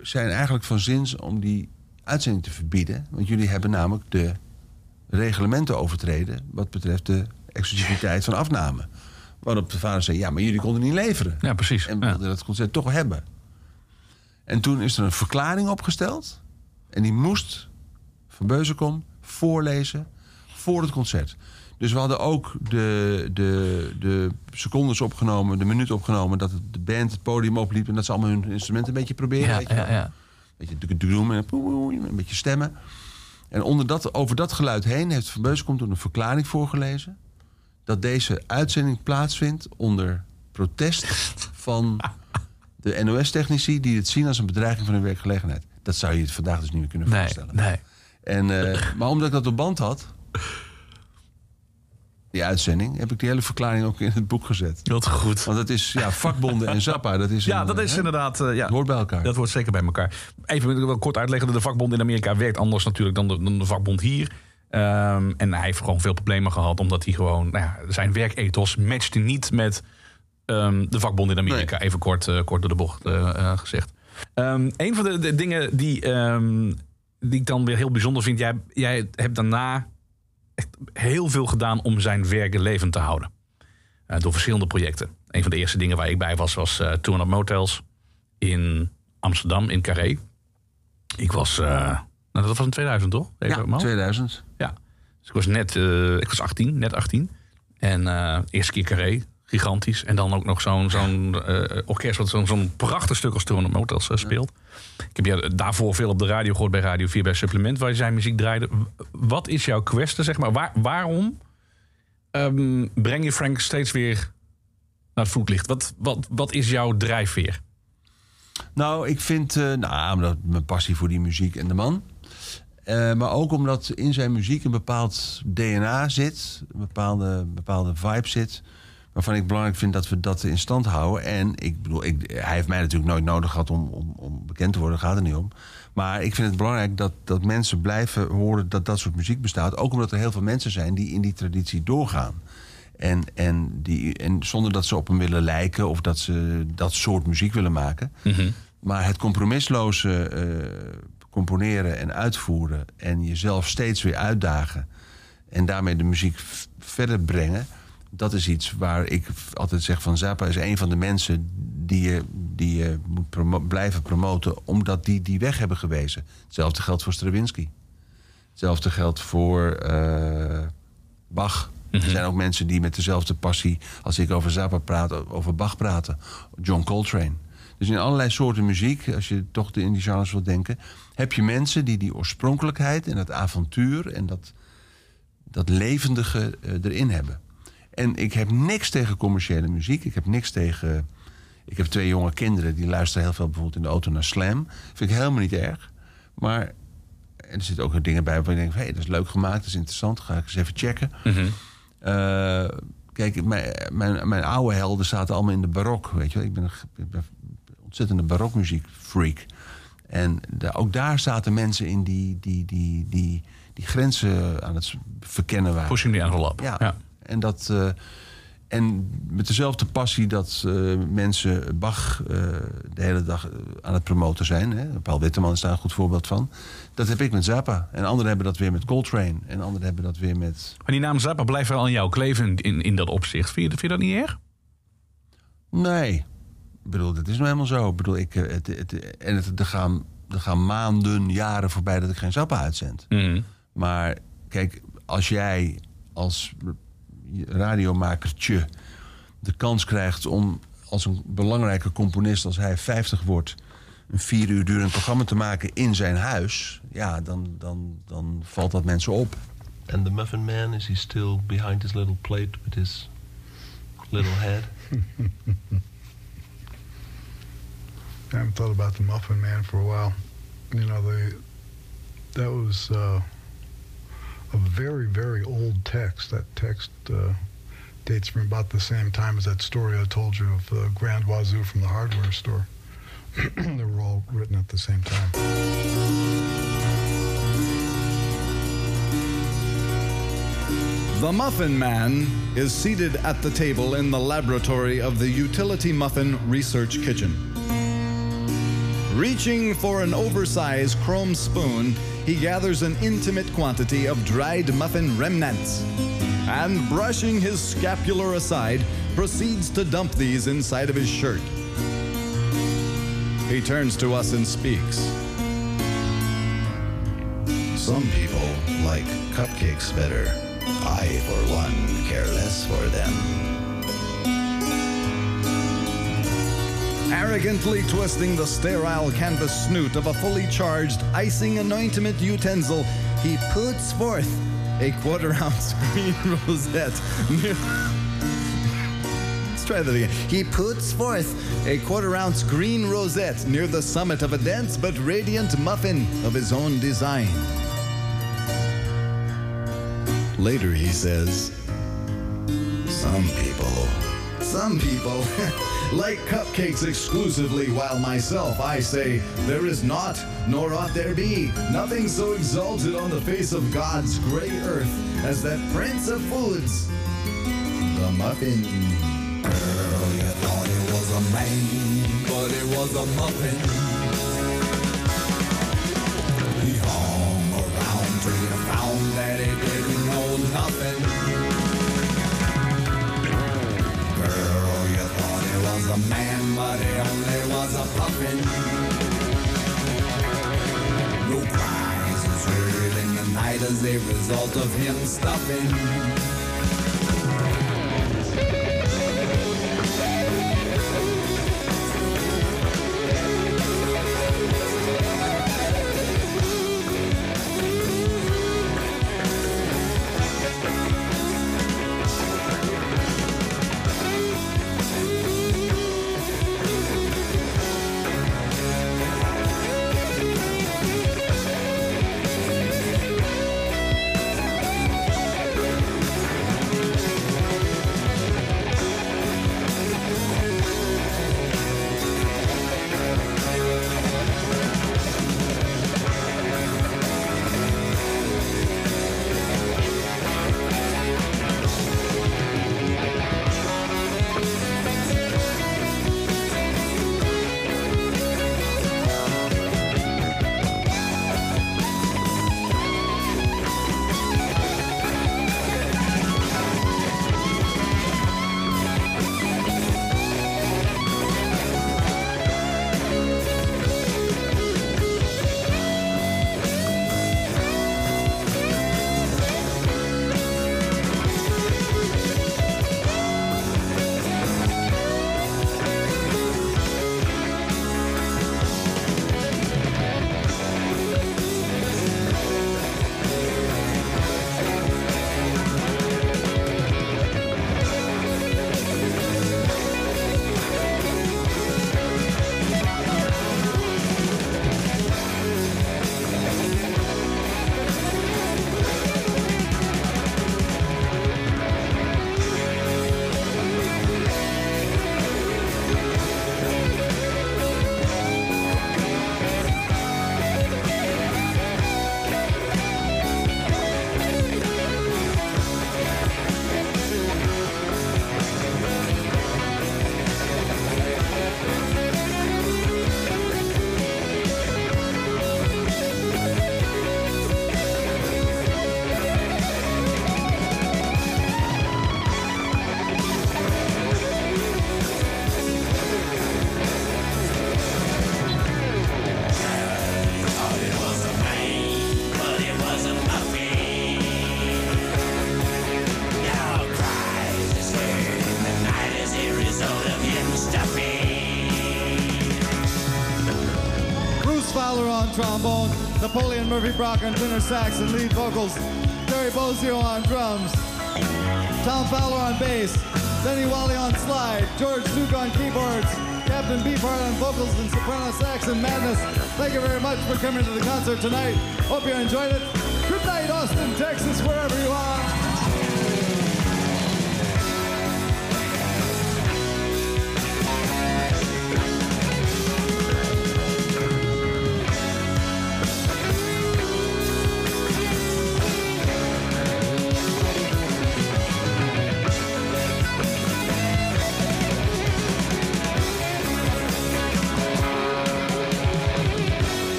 zijn eigenlijk van zins om die uitzending te verbieden. Want jullie hebben namelijk de reglementen overtreden wat betreft de exclusiviteit van afname. Waarop de vader zei, ja, maar jullie konden niet leveren. Ja, precies. En Ja. wilden dat concert toch hebben. En toen is er een verklaring opgesteld. En die moest Van Beuzenkom voorlezen voor het concert. Dus we hadden ook de, de, de secondes opgenomen, de minuut opgenomen... dat de band het podium opliep en dat ze allemaal hun instrumenten een beetje proberen. Ja, weet je ja, ja. Een beetje doen en een beetje stemmen. En onder dat, over dat geluid heen heeft Van Beuzenkom toen een verklaring voorgelezen... dat deze uitzending plaatsvindt onder protest van de NOS-technici... die het zien als een bedreiging van hun werkgelegenheid. Dat zou je het vandaag dus niet meer kunnen Nee, voorstellen. nee. En, eh, maar omdat ik dat op band had, die uitzending... heb ik die hele verklaring ook in het boek gezet. Wat goed. Want het is ja, vakbonden en Zappa. Dat is Ja, een, dat is hè? inderdaad... eh, ja, Het hoort bij elkaar. Dat hoort zeker bij elkaar. Even wil ik wel kort uitleggen. De vakbond in Amerika werkt anders natuurlijk dan de, dan de vakbond hier. Ehm, en hij heeft gewoon veel problemen gehad. Omdat hij gewoon... Nou ja, zijn werkethos matchte niet met ehm, de vakbond in Amerika. Even kort, eh, kort door de bocht eh, gezegd. Ehm, een van de, de dingen die, die ik dan weer heel bijzonder vind. Jij, jij hebt daarna echt heel veel gedaan om zijn werk levend te houden. Eh, door verschillende projecten. een van de eerste dingen waar ik bij was, was uh, 200 Motels in Amsterdam, in Carré. Ik was, uh, nou, dat was in 2000 toch? Even ja, 2000. Ja, dus ik was net, ik was 18, net 18. En eerste keer Carré, gigantisch. En dan ook nog zo'n zo'n orkest wat zo'n zo'n prachtig stuk als 200 Motels speelt. Ik heb je daarvoor veel op de radio gehoord bij Radio 4 bij Supplement, waar je zijn muziek draaide. Wat is jouw kwestie, zeg maar? Waar, waarom um, breng je Frank steeds weer naar het voetlicht? Wat, wat, wat is jouw drijfveer? Nou, ik vind, uh, nou, omdat mijn passie voor die muziek en de man. Uh, maar ook omdat in zijn muziek een bepaald DNA zit, een bepaalde, bepaalde vibe zit waarvan ik belangrijk vind dat we dat in stand houden. En ik bedoel, ik, hij heeft mij natuurlijk nooit nodig gehad om, om, om bekend te worden, gaat er niet om. Maar ik vind het belangrijk dat, dat mensen blijven horen dat dat soort muziek bestaat. Ook omdat er heel veel mensen zijn die in die traditie doorgaan. En, en, die, en zonder dat ze op hem willen lijken of dat ze dat soort muziek willen maken. Mhm. Maar het compromisloze uh, componeren en uitvoeren en jezelf steeds weer uitdagen en daarmee de muziek verder brengen dat is iets waar ik altijd zeg van Zappa is een van de mensen die je, die je moet blijven promoten, omdat die die weg hebben gewezen. Hetzelfde geldt voor Stravinsky. Hetzelfde geldt voor uh, Bach. Er mhm. zijn ook mensen die met dezelfde passie, als ik over Zappa praat, over Bach praten. John Coltrane. Dus in allerlei soorten muziek, als je toch in die genres wilt denken, heb je mensen die die oorspronkelijkheid en dat avontuur en dat, dat levendige uh, erin hebben. En ik heb niks tegen commerciële muziek. Ik heb niks tegen. Ik heb twee jonge kinderen die luisteren heel veel bijvoorbeeld in de auto naar Slam. Vind ik helemaal niet erg. Maar er zitten ook dingen bij waar je denkt: hé, hey, dat is leuk gemaakt, dat is interessant. Ga ik eens even checken. Mhm. Eh, kijk, mijn, mijn, mijn, oude helden zaten allemaal in de barok. Weet je, ik ben een, ik ontzettende barokmuziek freak. En ook daar zaten mensen in die, die, die, die, die grenzen aan het verkennen waren. Pushing the envelope. Ja. ja. En, dat, uh, en met dezelfde passie dat uh, mensen Bach uh, de hele dag aan het promoten zijn. Hè? Paul Witteman is daar een goed voorbeeld van. Dat heb ik met Zappa. En anderen hebben dat weer met Coltrane. En anderen hebben dat weer met... Maar die naam Zappa blijft wel aan jou kleven in, in dat opzicht. Vind je, vind je dat niet erg? Nee. Ik bedoel, dat is nou helemaal zo. Ik bedoel, ik, het, het, en het, er, gaan, er gaan maanden, jaren voorbij dat ik geen Zappa uitzend. Mm. Maar kijk, als jij als radiomakertje de kans krijgt om als een belangrijke componist als hij 50 wordt een vier uur durend programma te maken in zijn huis, ja, dan, dan, dan valt dat mensen op. And the Muffin Man, is he still behind his little plate with his little head? I haven't thought about the Muffin Man for a while. You know, the that was uh, a very, very old text. That text uh, dates from about the same time as that story I told you of the Grand Wazoo from the hardware store. they were all written at the same time. The Muffin Man is seated at the table in the laboratory of the Utility Muffin Research Kitchen. Reaching for an oversized chrome spoon, he gathers an intimate quantity of dried muffin remnants and, brushing his scapular aside, proceeds to dump these inside of his shirt. He turns to us and speaks. Some people like cupcakes better. I, for one, care less for them. Arrogantly twisting the sterile canvas snoot of a fully charged icing anointment utensil, he puts forth a quarter ounce green rosette. Let's try that again. He puts forth a quarter ounce green rosette near the summit of a dense but radiant muffin of his own design. Later, he says, Some people, some people. like cupcakes exclusively, while myself I say, There is not, nor ought there be, nothing so exalted on the face of God's gray earth as that prince of foods, the muffin. Girl, you thought it was a man, but it was a muffin. He hung around till you found that he didn't know nothing. was a man, but he only was a puffin. No cries was heard in the night as a result of him stuffing. Murphy Brock on tenor sax and lead vocals, Terry Bozio on drums, Tom Fowler on bass, Denny Wally on slide, George Duke on keyboards, Captain Beefheart on vocals and soprano sax and madness. Thank you very much for coming to the concert tonight. Hope you enjoyed it. Good night, Austin, Texas, wherever you are.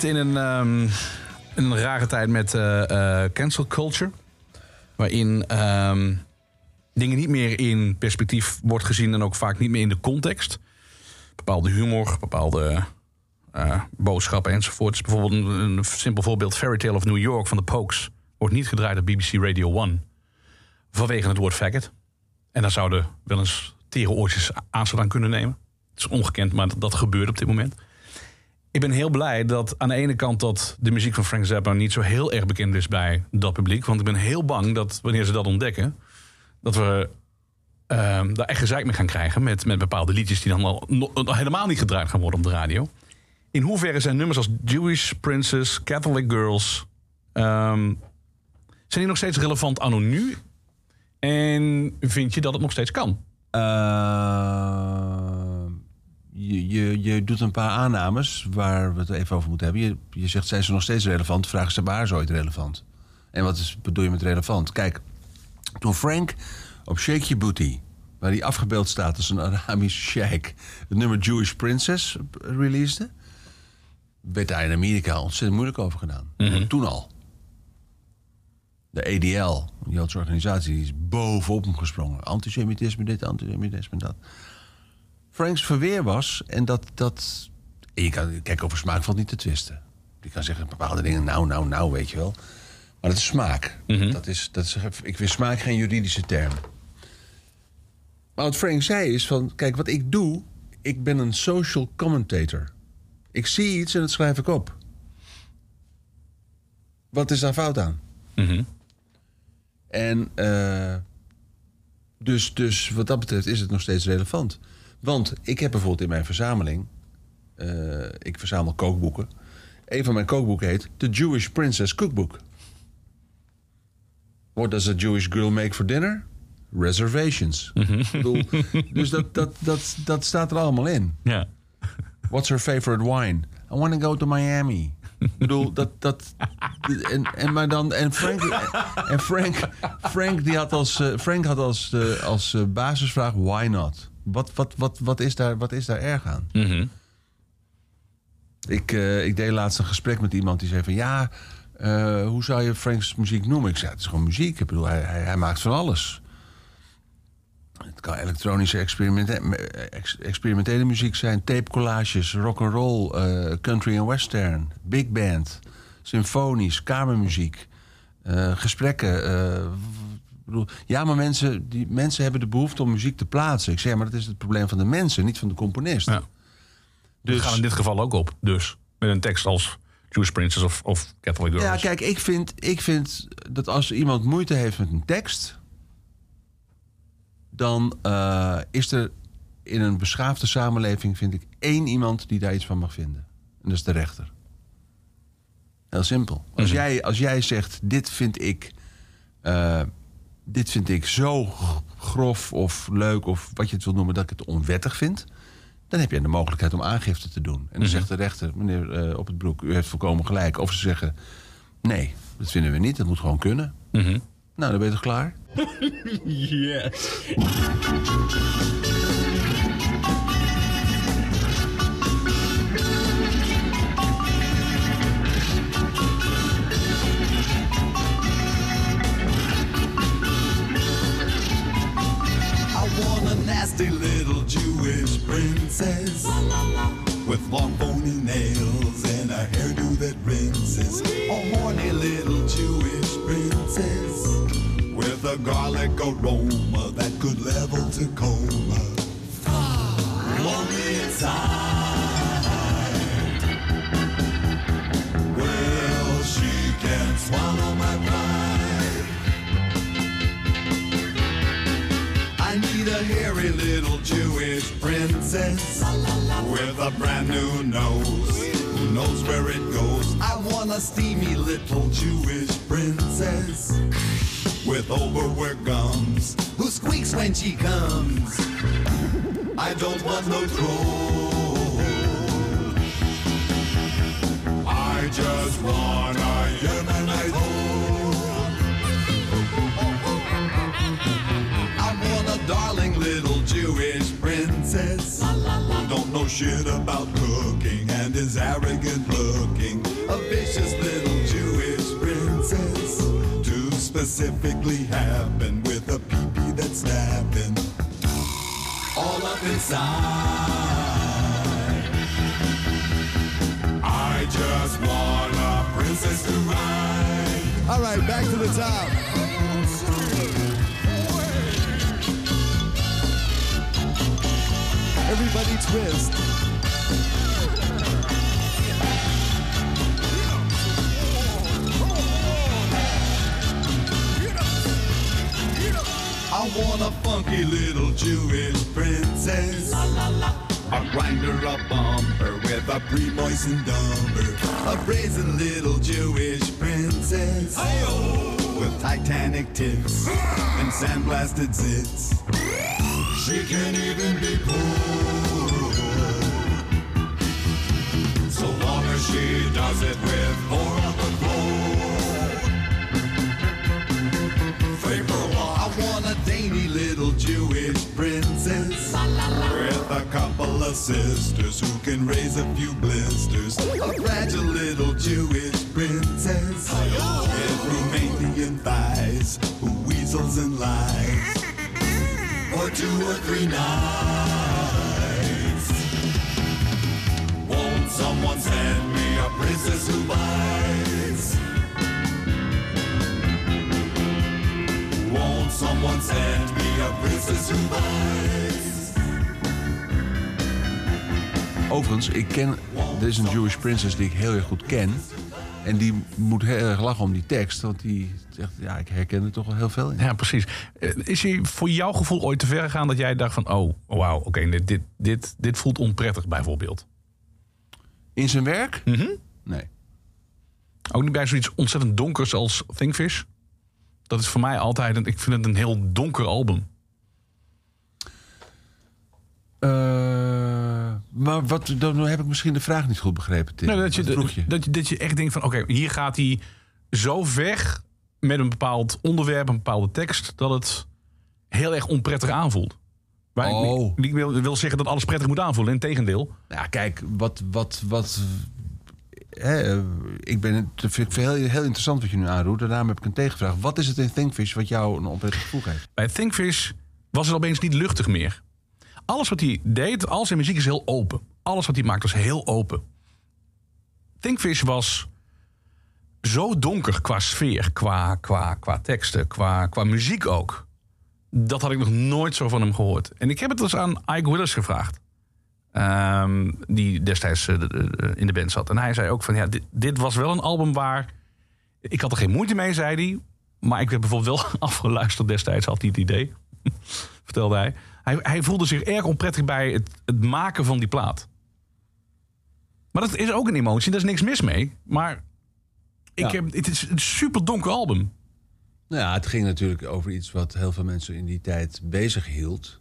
Zitten in een, ehm, een rare tijd met eh, eh, cancel culture. Waarin ehm, dingen niet meer in perspectief wordt gezien en ook vaak niet meer in de context. Bepaalde humor, bepaalde eh, boodschappen enzovoort. Dus bijvoorbeeld een, simpel voorbeeld: Fairy Tale of New York van de Pokes wordt niet gedraaid op BBC Radio 1 vanwege het woord faggot. En daar zouden wel eens tere oortjes aanstoot aan kunnen nemen. Het is ongekend, maar dat gebeurt op dit moment. Ik ben heel blij dat aan de ene kant dat de muziek van Frank Zappa niet zo heel erg bekend is bij dat publiek. Want ik ben heel bang dat wanneer ze dat ontdekken, dat we ehm, daar echt gezeik mee gaan krijgen met, met bepaalde liedjes die dan al helemaal niet gedraaid gaan worden op de radio. In hoeverre zijn nummers als Jewish Princess, Catholic Girls, ehm, zijn die nog steeds relevant anno nu? En vind je dat het nog steeds kan? Eh, je, je, je doet een paar aannames waar we het even over moeten hebben. Je, je zegt, zijn ze nog steeds relevant? Vraag is, waar is ooit relevant? En wat is, bedoel je met relevant? Kijk, toen Frank op Shake Your Booty, waar hij afgebeeld staat als een Arabische sheik, het nummer Jewish Princess releasede, werd daar in Amerika ontzettend moeilijk over gedaan. Toen al. de ADL, een Joodse organisatie, die is bovenop hem gesprongen. Antisemitisme dit, antisemitisme dat. Franks verweer was, en dat... dat en je kan, kijk, over smaak valt niet te twisten. Je kan zeggen bepaalde dingen, nou, nou, nou, weet je wel. Maar dat is smaak. dat is, dat is, ik vind smaak geen juridische term. Maar wat Frank zei is van... Kijk, wat ik doe... Ik ben een social commentator. Ik zie iets en dat schrijf ik op. Wat is daar fout aan? En eh, dus, dus wat dat betreft is het nog steeds relevant. Want ik heb bijvoorbeeld in mijn verzameling... eh, ik verzamel kookboeken. Een van mijn kookboeken heet The Jewish Princess Cookbook. What does a Jewish girl make for dinner? Reservations. Ik bedoel, dus dat, dat, dat, dat staat er allemaal in. Ja. What's her favorite wine? I want to go to Miami. Ik bedoel, dat... dat en, en, maar dan, en Frank, en Frank, Frank, die had als, eh, Frank had als, eh, als basisvraag... Why not? Wat, wat, wat, wat, is daar, wat is daar erg aan? Ik, eh, ik deed laatst een gesprek met iemand die zei van... ja, eh, hoe zou je Franks muziek noemen? Ik zei, het is gewoon muziek. Ik bedoel, hij, hij, hij maakt van alles. Het kan elektronische ex- experimentele muziek zijn... tapecollages, rock'n'roll, eh country en western... big band, symfonisch, kamermuziek... eh, gesprekken... eh, bedoel, ja, maar mensen, die, mensen hebben de behoefte om muziek te plaatsen. Ik zeg, maar dat is het probleem van de mensen, niet van de componist. Ja. Dus we gaan in dit geval ook op. Dus met een tekst als Jewish Princess of, of Catholic Girls. Ja, kijk, ik vind, ik vind dat als iemand moeite heeft met een tekst... dan eh, is er in een beschaafde samenleving, vind ik, één iemand die daar iets van mag vinden. En dat is de rechter. Heel simpel. Als, jij, als jij zegt, dit vind ik... eh, dit vind ik zo grof of leuk of wat je het wil noemen... dat ik het onwettig vind... dan heb je de mogelijkheid om aangifte te doen. En dan zegt de rechter, meneer eh, Op het Broek... u heeft volkomen gelijk. Of ze zeggen, nee, dat vinden we niet. Dat moet gewoon kunnen. Nou, dan ben je toch klaar? yes. Long nails and a hairdo that rinses. A horny little Jewish princess with a garlic aroma that could level Tacoma. Lonely inside. Well, she can swallow my pride. With a brand new nose who knows where it goes. I want a steamy little Jewish princess with overworked gums who squeaks when she comes. I don't want no troll. I just want a Yemenite hoe. I want a darling little Jewish princess who don't know shit about cooking and is arrogant looking. A vicious little Jewish princess to specifically happen with a peepee that's snapping all up inside. I just want a princess to ride. All right, back to the top. Everybody twist. I want a funky little Jewish princess. A grinder, a bumper with a pre-moistened dumper. A brazen little Jewish princess. With Titanic tits and sandblasted zits. She can even be cool. So long as she does it with more four upper Vapor I want a dainty little Jewish princess with a couple of sisters who can raise a few blisters. A fragile little Jewish princess with Romanian thighs, who weasels and lies, for two or three nights. Won't someone send me a princess who bites? Won't someone send me a princess who bites? Overigens, ik ken, er is een Jewish princess die ik heel erg goed ken. En die moet heel erg lachen om die tekst. Want die zegt, ja, ik herken er toch wel heel veel in. Ja, precies. Eh, Is hij voor jouw gevoel ooit te ver gegaan dat jij dacht van... oh, wauw, oké, dit, dit, dit, dit voelt onprettig bijvoorbeeld? In zijn werk? Mhm. Nee. Ook niet bij zoiets ontzettend donkers als Thinkfish? Dat is voor mij altijd, een, ik vind het een heel donker album. Eh, maar wat, dan heb ik misschien de vraag niet goed begrepen, Tim. Dat, je? Dat, je, dat je echt denkt van, oké, hier gaat hij zo weg met een bepaald onderwerp, een bepaalde tekst, dat het heel erg onprettig aanvoelt. Maar ik- Oh. ik, ik wil, wil zeggen dat alles prettig moet aanvoelen. Integendeel. Nou, ja, kijk, wat. wat, wat hè, eh, ik ben, het vind ik heel, heel interessant wat je nu aanroept. En daarom heb ik een tegenvraag. Wat is het in Thinkfish wat jou een onprettig gevoel geeft? Bij Thinkfish was het opeens niet luchtig meer. Alles wat hij deed, al zijn muziek is heel open. Alles wat hij maakt was heel open. Thinkfish was zo donker qua sfeer, qua, qua, qua teksten, qua, qua muziek ook. Dat had ik nog nooit zo van hem gehoord. En ik heb het dus aan Ike Willis gevraagd. Ehm, die destijds eh, de- in de band zat. En hij zei ook van, ja, dit, dit was wel een album waar... Ik had er geen moeite mee, zei hij. Maar ik werd bijvoorbeeld wel afgeluisterd destijds, had hij het idee. Vertelde hij. Hij. Hij voelde zich erg onprettig bij het, het maken van die plaat. Maar dat is ook een emotie, daar is niks mis mee. Maar ik Ja. heb, het is een super donker album. Nou ja, het ging natuurlijk over iets wat heel veel mensen in die tijd bezig hield.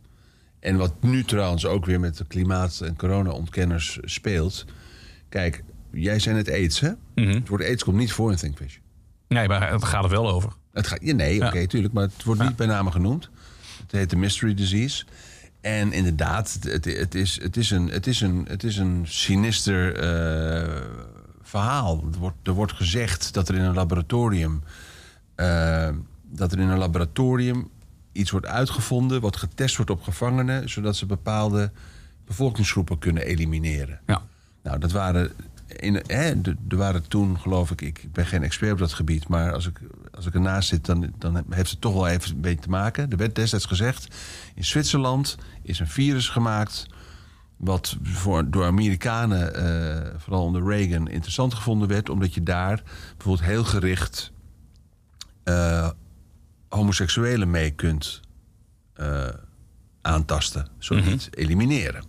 En wat nu trouwens ook weer met de klimaat- en corona-ontkenners speelt. Kijk, jij zei het AIDS, hè? Het woord AIDS komt niet voor in Thinkfish. Nee, maar het gaat er wel over. Het gaat, ja, nee, oké, tuurlijk. Maar het wordt niet bij name genoemd. Het heet de Mystery Disease. En inderdaad, het, het, is, het, is, een, het, is, een, het is een sinister eh, verhaal. Er wordt, er wordt gezegd dat er in een laboratorium... eh, dat er in een laboratorium iets wordt uitgevonden... wat getest wordt op gevangenen... zodat ze bepaalde bevolkingsgroepen kunnen elimineren. Ja. Nou, dat waren. In, hè, er waren toen, geloof ik, ik ben geen expert op dat gebied, maar als ik, als ik ernaast zit, dan, dan heeft het toch wel even een beetje te maken. Er werd destijds gezegd: in Zwitserland is een virus gemaakt. wat voor, door Amerikanen, eh, vooral onder Reagan, interessant gevonden werd, omdat je daar bijvoorbeeld heel gericht eh, homoseksuelen mee kunt eh, aantasten, zo niet elimineren.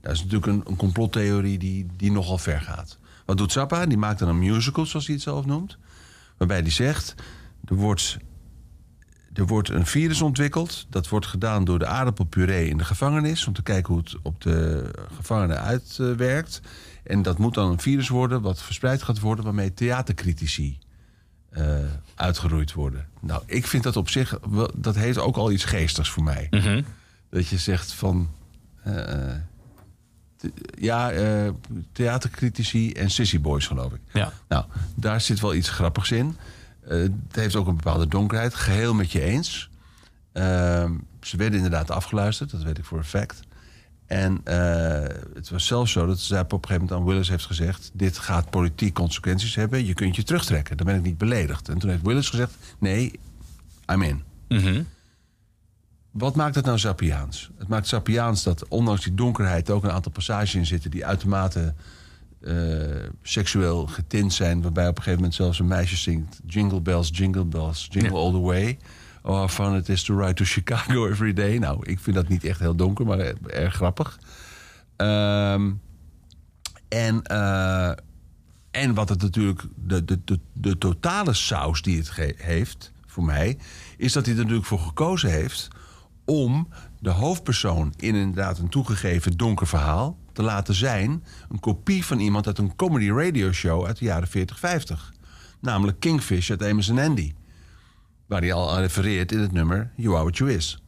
Dat is natuurlijk een, een complottheorie die, die nogal ver gaat. Wat doet Zappa? Die maakt dan een musical, zoals hij het zelf noemt. Waarbij hij zegt, er wordt, er wordt een virus ontwikkeld. Dat wordt gedaan door de aardappelpuree in de gevangenis... om te kijken hoe het op de gevangenen uitwerkt. En dat moet dan een virus worden wat verspreid gaat worden... waarmee theatercritici eh, uitgeroeid worden. Nou, ik vind dat op zich... dat heeft ook al iets geestigs voor mij. Dat je zegt van... eh, te- ja, eh, theatercritici en sissy boys, geloof ik. Ja. Nou, daar zit wel iets grappigs in. Eh, het heeft ook een bepaalde donkerheid. Geheel met je eens. Ehm, ze werden inderdaad afgeluisterd, dat weet ik voor een fact. En eh, het was zelfs zo dat Zapp op een gegeven moment aan Willis heeft gezegd... dit gaat politiek consequenties hebben, je kunt je terugtrekken. Dan ben ik niet beledigd. En toen heeft Willis gezegd, nee, I'm in. Wat maakt het nou Sappiaans? Het maakt Sappiaans dat ondanks die donkerheid... er ook een aantal passages in zitten die uitermate eh, seksueel getint zijn... waarbij op een gegeven moment zelfs een meisje zingt... Jingle bells, jingle bells, jingle all the way... Oh, fun it is to ride to Chicago every day. Nou, ik vind dat niet echt heel donker, maar erg grappig. Ehm, en, eh, en wat het natuurlijk, de, de, de, de totale saus die het heeft, voor mij, is dat hij er natuurlijk voor gekozen heeft om de hoofdpersoon in inderdaad een toegegeven donker verhaal te laten zijn een kopie van iemand uit een comedy radio show uit de jaren 40, 50. Namelijk Kingfish uit Amos and Andy. Waar hij al aan refereert in het nummer You Are What You Is.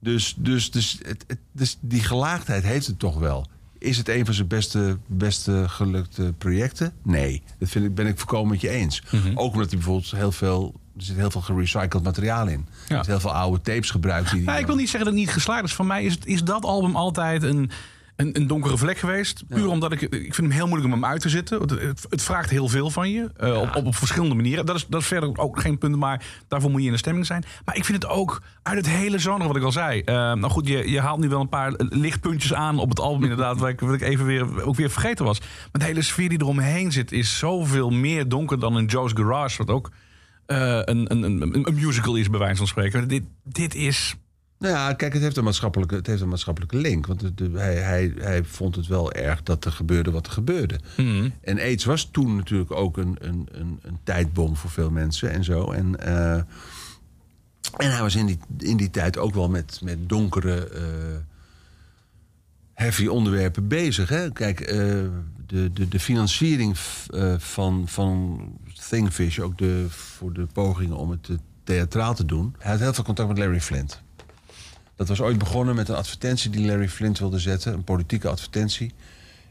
Dus, dus, dus, het, het- dus die gelaagdheid heeft het toch wel. Is het een van zijn beste, beste gelukte projecten? Nee, dat vind ik, ben ik volkomen met je eens. Ook omdat hij bijvoorbeeld heel veel er zit heel veel gerecycled materiaal in. Er heel veel oude tapes gebruikt. Die, Ja, ik wil niet zeggen dat het niet geslaagd is. Voor mij is, het, is dat album altijd een, een, een donkere vlek geweest. Puur omdat ik, ik vind hem heel moeilijk om hem uit te zetten. Het, het, het vraagt heel veel van je. eh, op, op, op verschillende manieren. Dat is, dat is verder ook geen punt, maar daarvoor moet je in de stemming zijn. Maar ik vind het ook uit het hele genre, wat ik al zei. Eh, nou goed, je, je haalt nu wel een paar lichtpuntjes aan op het album inderdaad. Wat ik, wat ik even weer, ook weer vergeten was. Maar de hele sfeer die eromheen zit is zoveel meer donker dan in Joe's Garage. Wat ook eh, een, een, een, een musical is, bij wijze van spreken. Dit, dit is... Nou ja, kijk, het heeft een maatschappelijke, het heeft een maatschappelijke link. Want de- hij, hij, hij vond het wel erg dat er gebeurde wat er gebeurde. En AIDS was toen natuurlijk ook een, een, een, een tijdbom voor veel mensen en zo. En, eh, en hij was in die, in die tijd ook wel met, met donkere, eh, heavy onderwerpen bezig. Hè? Kijk, eh, de, de, de financiering van, van Thingfish, ook de, voor de pogingen om het theatraal te doen. Hij had heel veel contact met Larry Flint. Dat was ooit begonnen met een advertentie die Larry Flint wilde zetten. Een politieke advertentie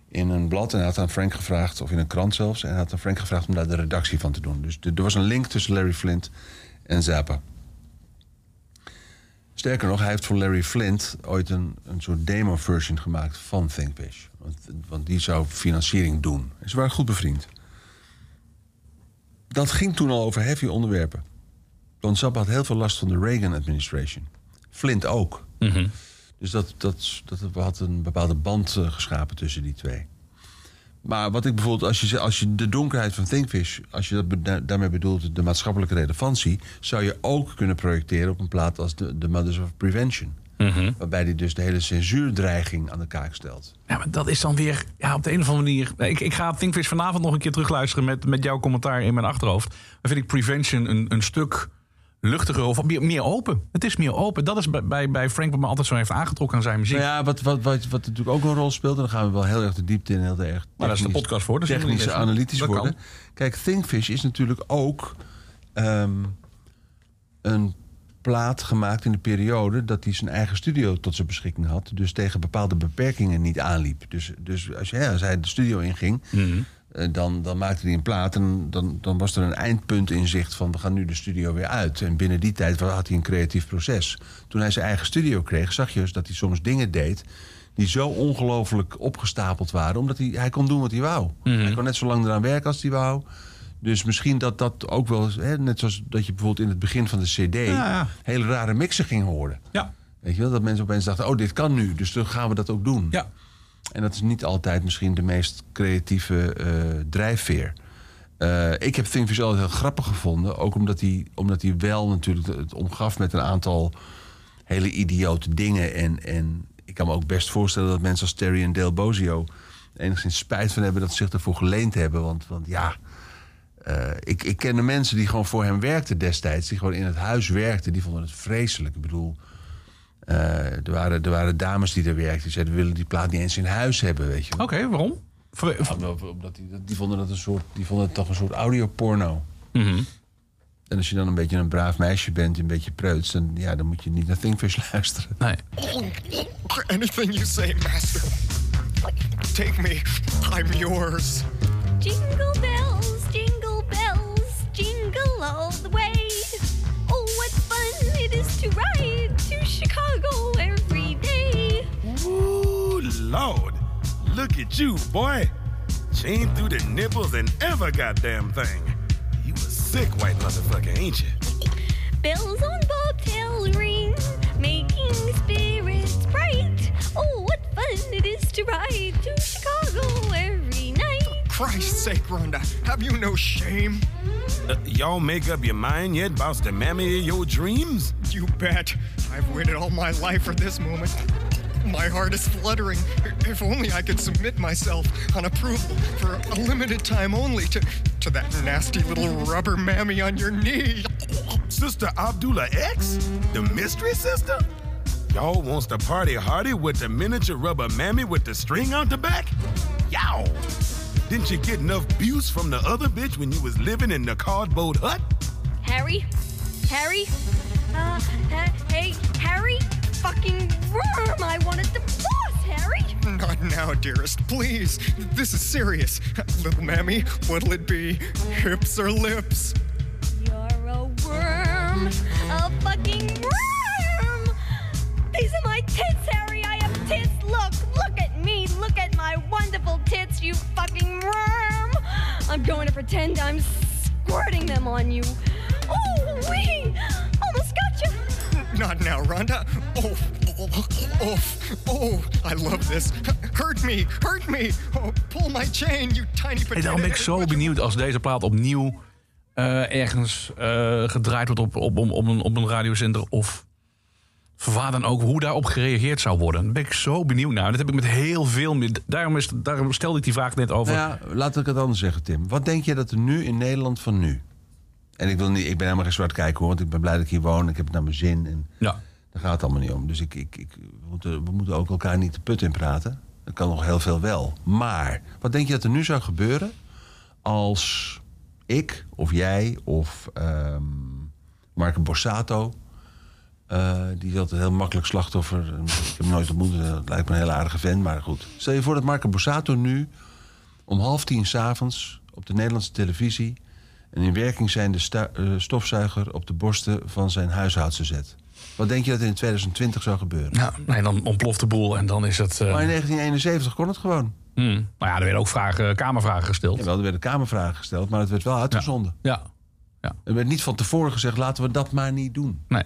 in een blad. En hij had aan Frank gevraagd, of in een krant zelfs. En hij had aan Frank gevraagd om daar de redactie van te doen. Dus er was een link tussen Larry Flint en Zappa. Sterker nog, hij heeft voor Larry Flint ooit een, een soort demo-version gemaakt van Thinkfish. Want, want die zou financiering doen. En ze waren goed bevriend. Dat ging toen al over heavy onderwerpen. Want Zappa had heel veel last van de Reagan-administration. Flint ook. Dus dat, dat, dat had een bepaalde band eh, geschapen tussen die twee. Maar wat ik bijvoorbeeld, als je, als je de donkerheid van Thinkfish, als je dat da- daarmee bedoelt, de maatschappelijke relevantie, zou je ook kunnen projecteren op een plaat als The, The Mothers of Prevention. Waarbij die dus de hele censuurdreiging aan de kaak stelt. Ja, maar dat is dan weer ja, op de een of andere manier. Ik, ik ga Thinkfish vanavond nog een keer terugluisteren met, met jouw commentaar in mijn achterhoofd. Dan vind ik Prevention een, een stuk luchtiger of meer, meer open. Het is meer open. Dat is bij, bij, Frank wat me altijd zo heeft aangetrokken aan zijn muziek. Nou ja, wat, wat, wat, wat natuurlijk ook een rol speelt, en dan gaan we wel heel erg de diepte in, heel erg. Maar daar is de technisch- podcast voor, dus technisch analytisch Dat kan. worden. Kijk, Thinkfish is natuurlijk ook ehm, een plaat gemaakt in de periode dat hij zijn eigen studio tot zijn beschikking had. Dus tegen bepaalde beperkingen niet aanliep. Dus, dus als, ja, als hij de studio inging, eh, dan, dan maakte hij een plaat en dan, dan was er een eindpunt in zicht van we gaan nu de studio weer uit. En binnen die tijd had hij een creatief proces. Toen hij zijn eigen studio kreeg, zag je dus dat hij soms dingen deed die zo ongelooflijk opgestapeld waren, omdat hij, hij kon doen wat hij wou. Hij kon net zo lang eraan werken als hij wou. Dus misschien dat dat ook wel, hè, net zoals dat je bijvoorbeeld in het begin van de CD ja. hele rare mixen ging horen. Ja. Weet je wel, dat mensen opeens dachten: oh, dit kan nu, dus dan gaan we dat ook doen. Ja. En dat is niet altijd misschien de meest creatieve eh, drijfveer. Eh, ik heb Thinkfish altijd heel grappig gevonden. Ook omdat hij, omdat hij wel natuurlijk het omgaf met een aantal hele idiote dingen. En, en ik kan me ook best voorstellen dat mensen als Terry en Dale Bozio... enigszins spijt van hebben dat ze zich ervoor geleend hebben. Want, want ja, eh, ik, ik kende mensen die gewoon voor hem werkten destijds. Die gewoon in het huis werkten. Die vonden het vreselijk. Ik bedoel, er, waren, er waren dames die er werkten. Die zeiden, we willen die plaat niet eens in huis hebben, weet je wel. Oké, waarom? Omdat- die, die vonden dat een soort, die vonden het toch een soort audioporno. Mhm. En als je dan een beetje een braaf meisje bent, een beetje preuts, dan, ja, dan moet je niet naar Thinkfish luisteren. Nee. Anything you say, Master. Take me. I'm yours. Jingle bells, jingle bells, jingle all the way. Oh, what fun it is to ride Lord. Look at you, boy. Chain through the nipples and ever goddamn thing. You a sick white motherfucker, ain't you? Bells on bobtail ring, making spirits bright. Oh, what fun it is to ride to Chicago every night. For Christ's sake, Rhonda. Have you no shame? Uh, y'all make up your mind yet about the mammy of your dreams? You bet. I've waited all my life for this moment. My heart is fluttering. If only I could submit myself on approval for a limited time only to, to that nasty little rubber mammy on your knee. Sister Abdullah X? The mystery sister? Y'all wants to party hardy with the miniature rubber mammy with the string on the back? Yow! Didn't you get enough abuse from the other bitch when you was living in the cardboard hut? Harry? Harry? Uh, ha- hey, Harry? Fucking worm! I wanted the boss, Harry! Not now, dearest. Please. This is serious. Little mammy, what'll it be? Hips or lips? You're a worm. a fucking worm! These are my tits, Harry. I have tits. Look, look at me. Look at my wonderful tits, you fucking worm. I'm going to pretend I'm squirting them on you. Oh, wee! Almost got you. Not now, Rhonda. Oh, oh, oh, oh, I love this. Hurt me, hurt me. Oh, pull my chain, you tiny potato. daarom ben ik zo benieuwd als deze plaat opnieuw eh, ergens eh, gedraaid wordt op, op, op, op, een, op een radiozender. Of waar dan ook, hoe daarop gereageerd zou worden. Daar ben ik zo benieuwd naar. Dat heb ik met heel veel meer. Daarom, is, daarom stelde ik die vraag net over. Nou ja, laat ik het anders zeggen, Tim. Wat denk je dat er nu in Nederland van nu... En ik, wil niet, ik ben helemaal geen zwart kijken hoor, want ik ben blij dat ik hier woon. Ik heb het naar mijn zin. En Ja. Daar gaat het allemaal niet om. Dus ik, ik, ik, we, moeten, we moeten ook elkaar niet de put in praten. Dat kan nog heel veel wel. Maar wat denk je dat er nu zou gebeuren als ik of jij of ehm Marco Borsato... eh, die is altijd heel makkelijk slachtoffer. Ik heb hem nooit ontmoet. Dat lijkt me een hele aardige vent, maar goed. Stel je voor dat Marco Borsato nu om half tien s'avonds op de Nederlandse televisie... een in werking zijnde sta- eh, stofzuiger op de borsten van zijn huishoudster zet. Wat denk je dat in 2020 zou gebeuren? Ja, nee, dan ontploft de boel en dan is het. eh, Maar in 1971 kon het gewoon. hmm. Maar ja, er werden ook vragen, kamervragen gesteld. Jawel, er werden kamervragen gesteld, maar het werd wel uitgezonden. Ja. ja. Er werd niet van tevoren gezegd, laten we dat maar niet doen. Nee.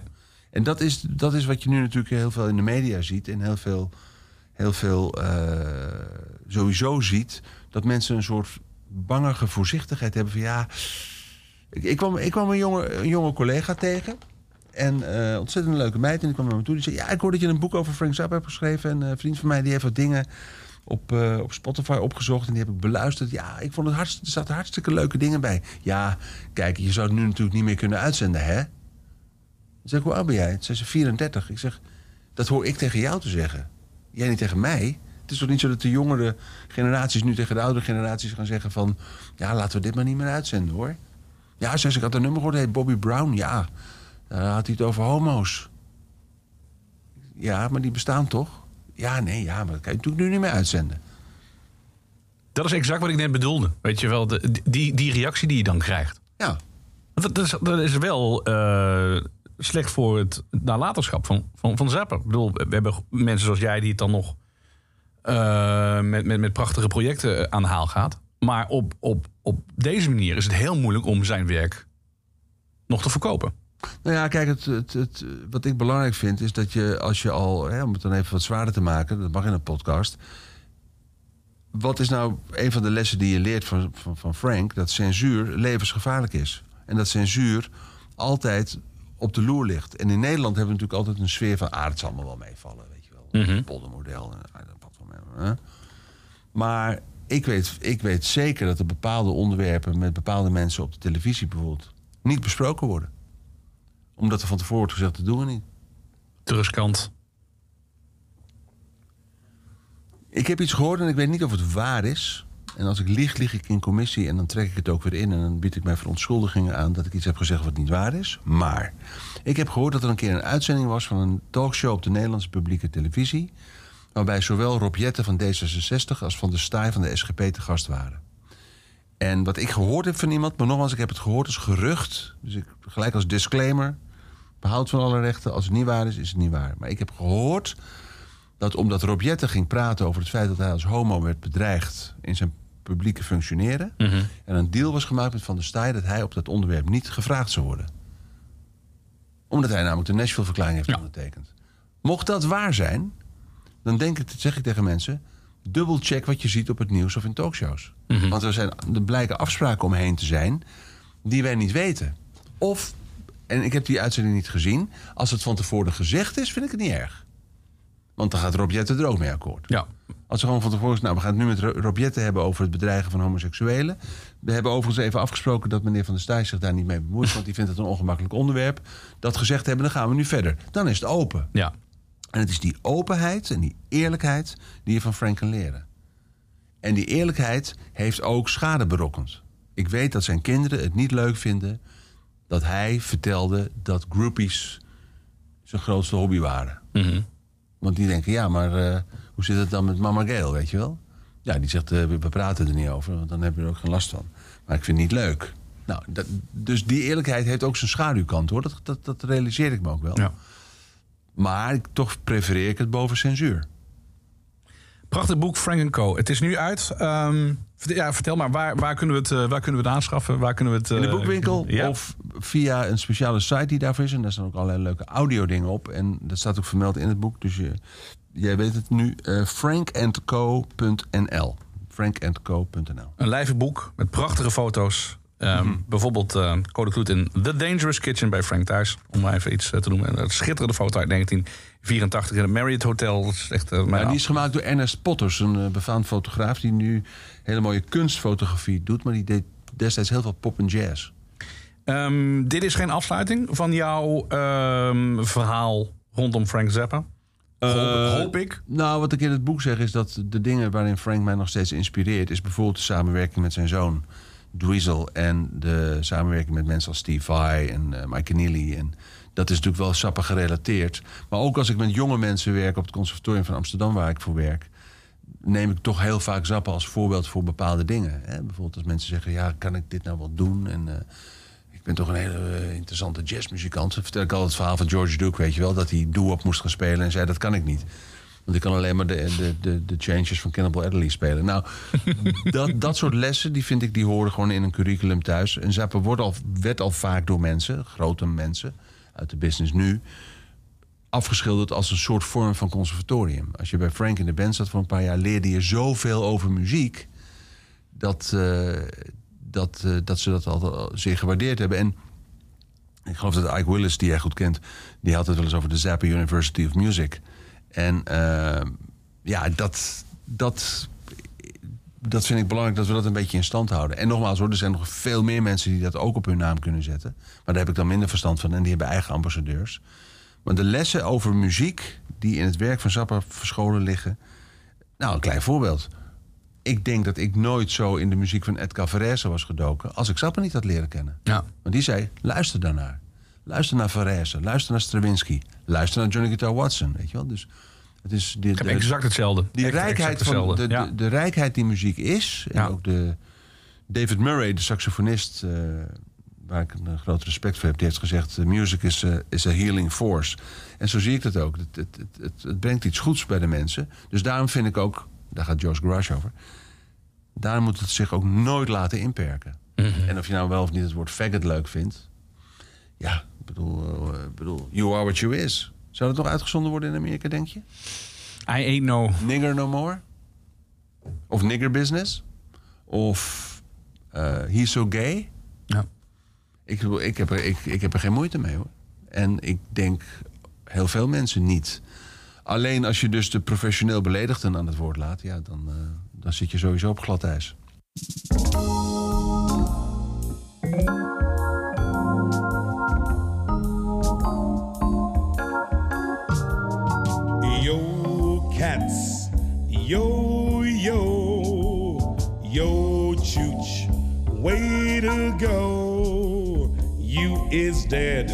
En dat is, dat is wat je nu natuurlijk heel veel in de media ziet. En heel veel, heel veel eh, sowieso ziet. Dat mensen een soort bangige voorzichtigheid hebben van ja... Ik, ik, kwam, ik kwam een jonge, jonge collega tegen. En eh ontzettend leuke meid. En die kwam naar me toe. Die zei, ja, ik hoor dat je een boek over Frank Zappa hebt geschreven. En eh, een vriend van mij die heeft wat dingen op, eh, op Spotify opgezocht. En die heb ik beluisterd. Ja, ik vond het hartstikke, er zaten hartstikke leuke dingen bij. Ja, kijk, je zou het nu natuurlijk niet meer kunnen uitzenden, hè? Ik zeg, hoe oud ben jij? Toen zei ze 34. Ik zeg, dat hoor ik tegen jou te zeggen. Jij niet tegen mij. Het is toch niet zo dat de jongere generaties nu tegen de oudere generaties gaan zeggen van... ja, laten we dit maar niet meer uitzenden, hoor. Ja, zei ze, ik had een nummer gehoord, heet Bobby Brown. Ja, daar had hij het over homo's. Ja, maar die bestaan toch? Ja, nee, ja, maar dat kan je natuurlijk nu niet meer uitzenden. Dat is exact wat ik net bedoelde. Weet je wel, de, die, die reactie die je dan krijgt. Ja. Dat is, dat is wel eh, slecht voor het nalatenschap van, van, van Zappa. Ik bedoel, we hebben mensen zoals jij die het dan nog eh, met, met, met prachtige projecten eh, aan de haal gaat. Maar op, op, op deze manier is het heel moeilijk om zijn werk nog te verkopen. Nou ja, kijk, het, het, het, wat ik belangrijk vind is dat je als je al, hè, om het dan even wat zwaarder te maken, dat mag in een podcast. Wat is nou een van de lessen die je leert van, van, van Frank? Dat censuur levensgevaarlijk is. En dat censuur altijd op de loer ligt. En in Nederland hebben we natuurlijk altijd een sfeer van... ah, het zal allemaal wel meevallen, weet je wel. Mhm. Het poldermodel. en, ah, dat valt wel mee, hè. Maar ik weet, ik weet zeker dat er bepaalde onderwerpen... met bepaalde mensen op de televisie bijvoorbeeld... niet besproken worden. Omdat er van tevoren wordt gezegd, dat doen we niet. Te riskant. Ik heb iets gehoord en ik weet niet of het waar is. En als ik lieg, lieg ik in commissie en dan trek ik het ook weer in... en dan bied ik mij verontschuldigingen aan dat ik iets heb gezegd wat niet waar is. Maar ik heb gehoord dat er een keer een uitzending was... van een talkshow op de Nederlandse publieke televisie... waarbij zowel Rob Jetten van D66 als Van de Staaij van de SGP te gast waren. En wat ik gehoord heb van iemand, maar nogmaals, ik heb het gehoord als gerucht. Dus ik gelijk als disclaimer, behoud van alle rechten. Als het niet waar is, is het niet waar. Maar ik heb gehoord dat omdat Rob Jetten ging praten over het feit dat hij als homo werd bedreigd in zijn publieke functioneren. En een deal was gemaakt met Van der Staaij dat hij op dat onderwerp niet gevraagd zou worden. Omdat hij namelijk de Nashville-verklaring heeft ondertekend. Mocht dat waar zijn, dan denk ik, dat zeg ik tegen mensen, dubbelcheck wat je ziet op het nieuws of in talkshows. Want er, zijn, er blijken afspraken omheen te zijn die wij niet weten. Of, en ik heb die uitzending niet gezien, als het van tevoren gezegd is, vind ik het niet erg. Want dan gaat Rob Jetten er ook mee akkoord. Ja. Als ze gewoon van tevoren nou, we gaan het nu met Ro- Rob Jetten hebben over het bedreigen van homoseksuelen. We hebben overigens even afgesproken dat meneer Van der Staaij zich daar niet mee bemoeit, want die vindt het een ongemakkelijk onderwerp. Dat gezegd hebben, dan gaan we nu verder. Dan is het open. Ja. En het is die openheid en die eerlijkheid die je van Frank kan leren. En die eerlijkheid heeft ook schade berokkend. Ik weet dat zijn kinderen het niet leuk vinden dat hij vertelde dat groupies zijn grootste hobby waren. Want die denken, ja, maar eh, hoe zit het dan met mama Gail, weet je wel? Ja, die zegt, eh, we we praten er niet over, want dan hebben we er ook geen last van. Maar ik vind het niet leuk. Nou, dat, dus die eerlijkheid heeft ook zijn schaduwkant hoor. Dat, dat, dat realiseer ik me ook wel. Ja. Maar toch prefereer ik het boven censuur. Prachtig boek, Frank Co. Het is nu uit. Ehm, ja, vertel maar, waar, waar, kunnen we het, eh, waar kunnen we het aanschaffen? Waar kunnen we het, In de eh, boekwinkel ja. of via een speciale site die daarvoor is. En daar staan ook allerlei leuke audio dingen op. En dat staat ook vermeld in het boek. Dus je, jij weet het nu. eh frankandco.nl frankandco.nl Een lijvig boek met prachtige foto's. Ehm, Mhm. Bijvoorbeeld eh Code Kloet in The Dangerous Kitchen bij Frank thuis. Om maar even iets eh, te noemen. Een schitterende foto uit 1984 in het Marriott Hotel. Dat is echt, eh, Ja, die is gemaakt door Ernest Potters, een befaamd fotograaf... die nu hele mooie kunstfotografie doet. Maar die deed destijds heel veel pop en jazz. Ehm, dit is geen afsluiting van jouw ehm, verhaal rondom Frank Zappa. Eh, hoop ik. Nou, wat ik in het boek zeg is dat de dingen waarin Frank mij nog steeds inspireert... is bijvoorbeeld de samenwerking met zijn zoon Dweezil... en de samenwerking met mensen als Steve Vai en eh, Mike Keneally. En dat is natuurlijk wel Zappa gerelateerd. Maar ook als ik met jonge mensen werk op het conservatorium van Amsterdam... waar ik voor werk, neem ik toch heel vaak Zappa als voorbeeld voor bepaalde dingen. Hè? Bijvoorbeeld als mensen zeggen, ja, kan ik dit nou wel doen? En eh, ik ben toch een hele eh, interessante jazzmuzikant. Dan vertel ik altijd het verhaal van George Duke, weet je wel... dat hij doo-wop moest gaan spelen en zei, dat kan ik niet. Want ik kan alleen maar de, de, de, de changes van Cannibal Adderley spelen. Nou, dat, dat soort lessen, die vind ik, die horen gewoon in een curriculum thuis. En Zappa wordt al, werd al vaak door mensen, grote mensen uit de business nu... afgeschilderd als een soort vorm van conservatorium. Als je bij Frank in de band zat voor een paar jaar... leerde je zoveel over muziek... dat, eh, dat, eh, dat ze dat al zeer gewaardeerd hebben. En ik geloof dat Ike Willis, die jij goed kent... die had het wel eens over de Zappa University of Music. En eh, ja, dat, dat, dat vind ik belangrijk dat we dat een beetje in stand houden. En nogmaals hoor, er zijn nog veel meer mensen die dat ook op hun naam kunnen zetten. Maar daar heb ik dan minder verstand van en die hebben eigen ambassadeurs. Maar de lessen over muziek die in het werk van Zappa verscholen liggen... Nou, een klein voorbeeld. Ik denk dat ik nooit zo in de muziek van Edgar Varese was gedoken... als ik Zappa niet had leren kennen. Ja. Want die zei, luister daarnaar. Luister naar Varese, luister naar Stravinsky... luister naar Johnny Guitar Watson, weet je wel. Dus het is heb de- exact hetzelfde. die rijkheid exact van de, de, de rijkheid die muziek is. En Ja. ook de David Murray, de saxofonist, eh, waar ik een groot respect voor heb, die heeft gezegd: "The music is a, is a healing force. En zo zie ik dat ook. Het, het, het, het, brengt iets goeds bij de mensen. Dus daarom vind ik ook, daar gaat George Garage over. Daarom moet het zich ook nooit laten inperken. Mhm. En of je nou wel of niet het woord faggot leuk vindt. Ja, ik bedoel, eh, bedoel, you are what you is. Zou dat nog uitgezonden worden in Amerika, denk je? I ain't no... Nigger no more? Of nigger business? Of eh he's so gay? Ja. Ik, ik, heb er, ik, ik heb er geen moeite mee hoor. En ik denk heel veel mensen niet. Alleen als je dus de professioneel beledigden aan het woord laat... Ja, dan, eh, dan zit je sowieso op glad ijs. Yo, yo. Yo, chooch. Way to go. You is dead,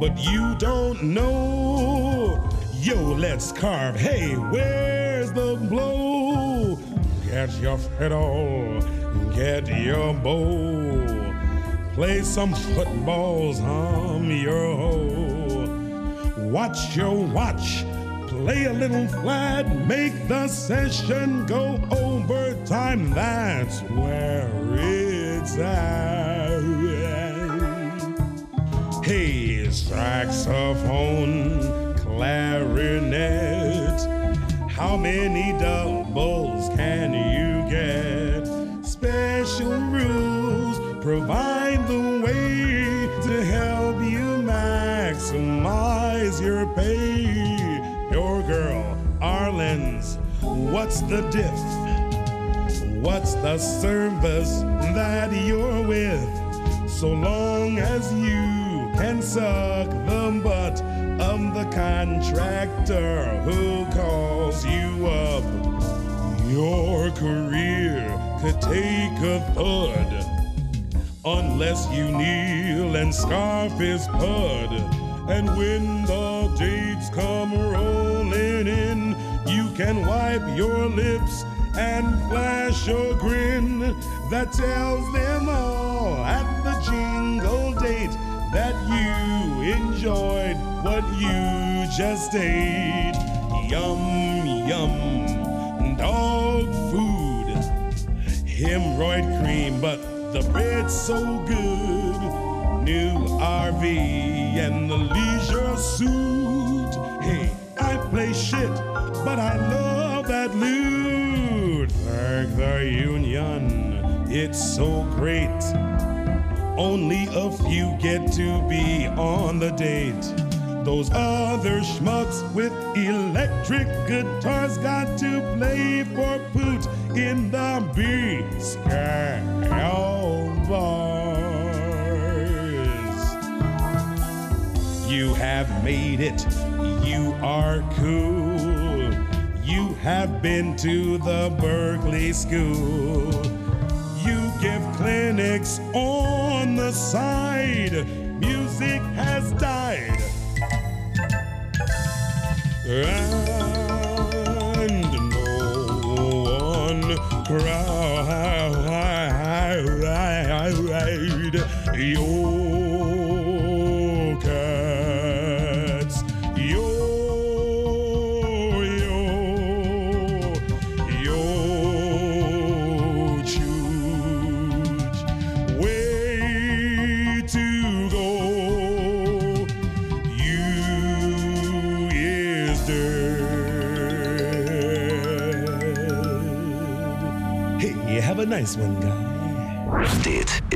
but you don't know. Yo, let's carve. Hey, where's the blow? Get your fiddle. Get your bow. Play some footballs, hum your hoe. Watch your watch, play a little flat, make the session go overtime. That's where it's at. Hey, saxophone, clarinet, how many doubles can you get? Special rules provide the way to help you maximize your pay. Arlen's, what's the diff? What's the service that you're with? So long as you can suck the butt of the contractor who calls you up, your career could take a thud. Unless you kneel and scarf his pud. And when the dates come rolling in, can wipe your lips and flash a grin that tells them all at the jingle date that you enjoyed what you just ate. Yum, yum, dog food. Hemorrhoid cream, but the bread's so good. New RV and the leisure suit. Hey, play shit, but I love that loot. Thank the union, it's so great. Only a few get to be on the date. Those other schmucks with electric guitars got to play for Poot in the B bars. You have made it. You are cool. You have been to the Berkeley School. You give clinics on the side. Music has died. And no one cried. Your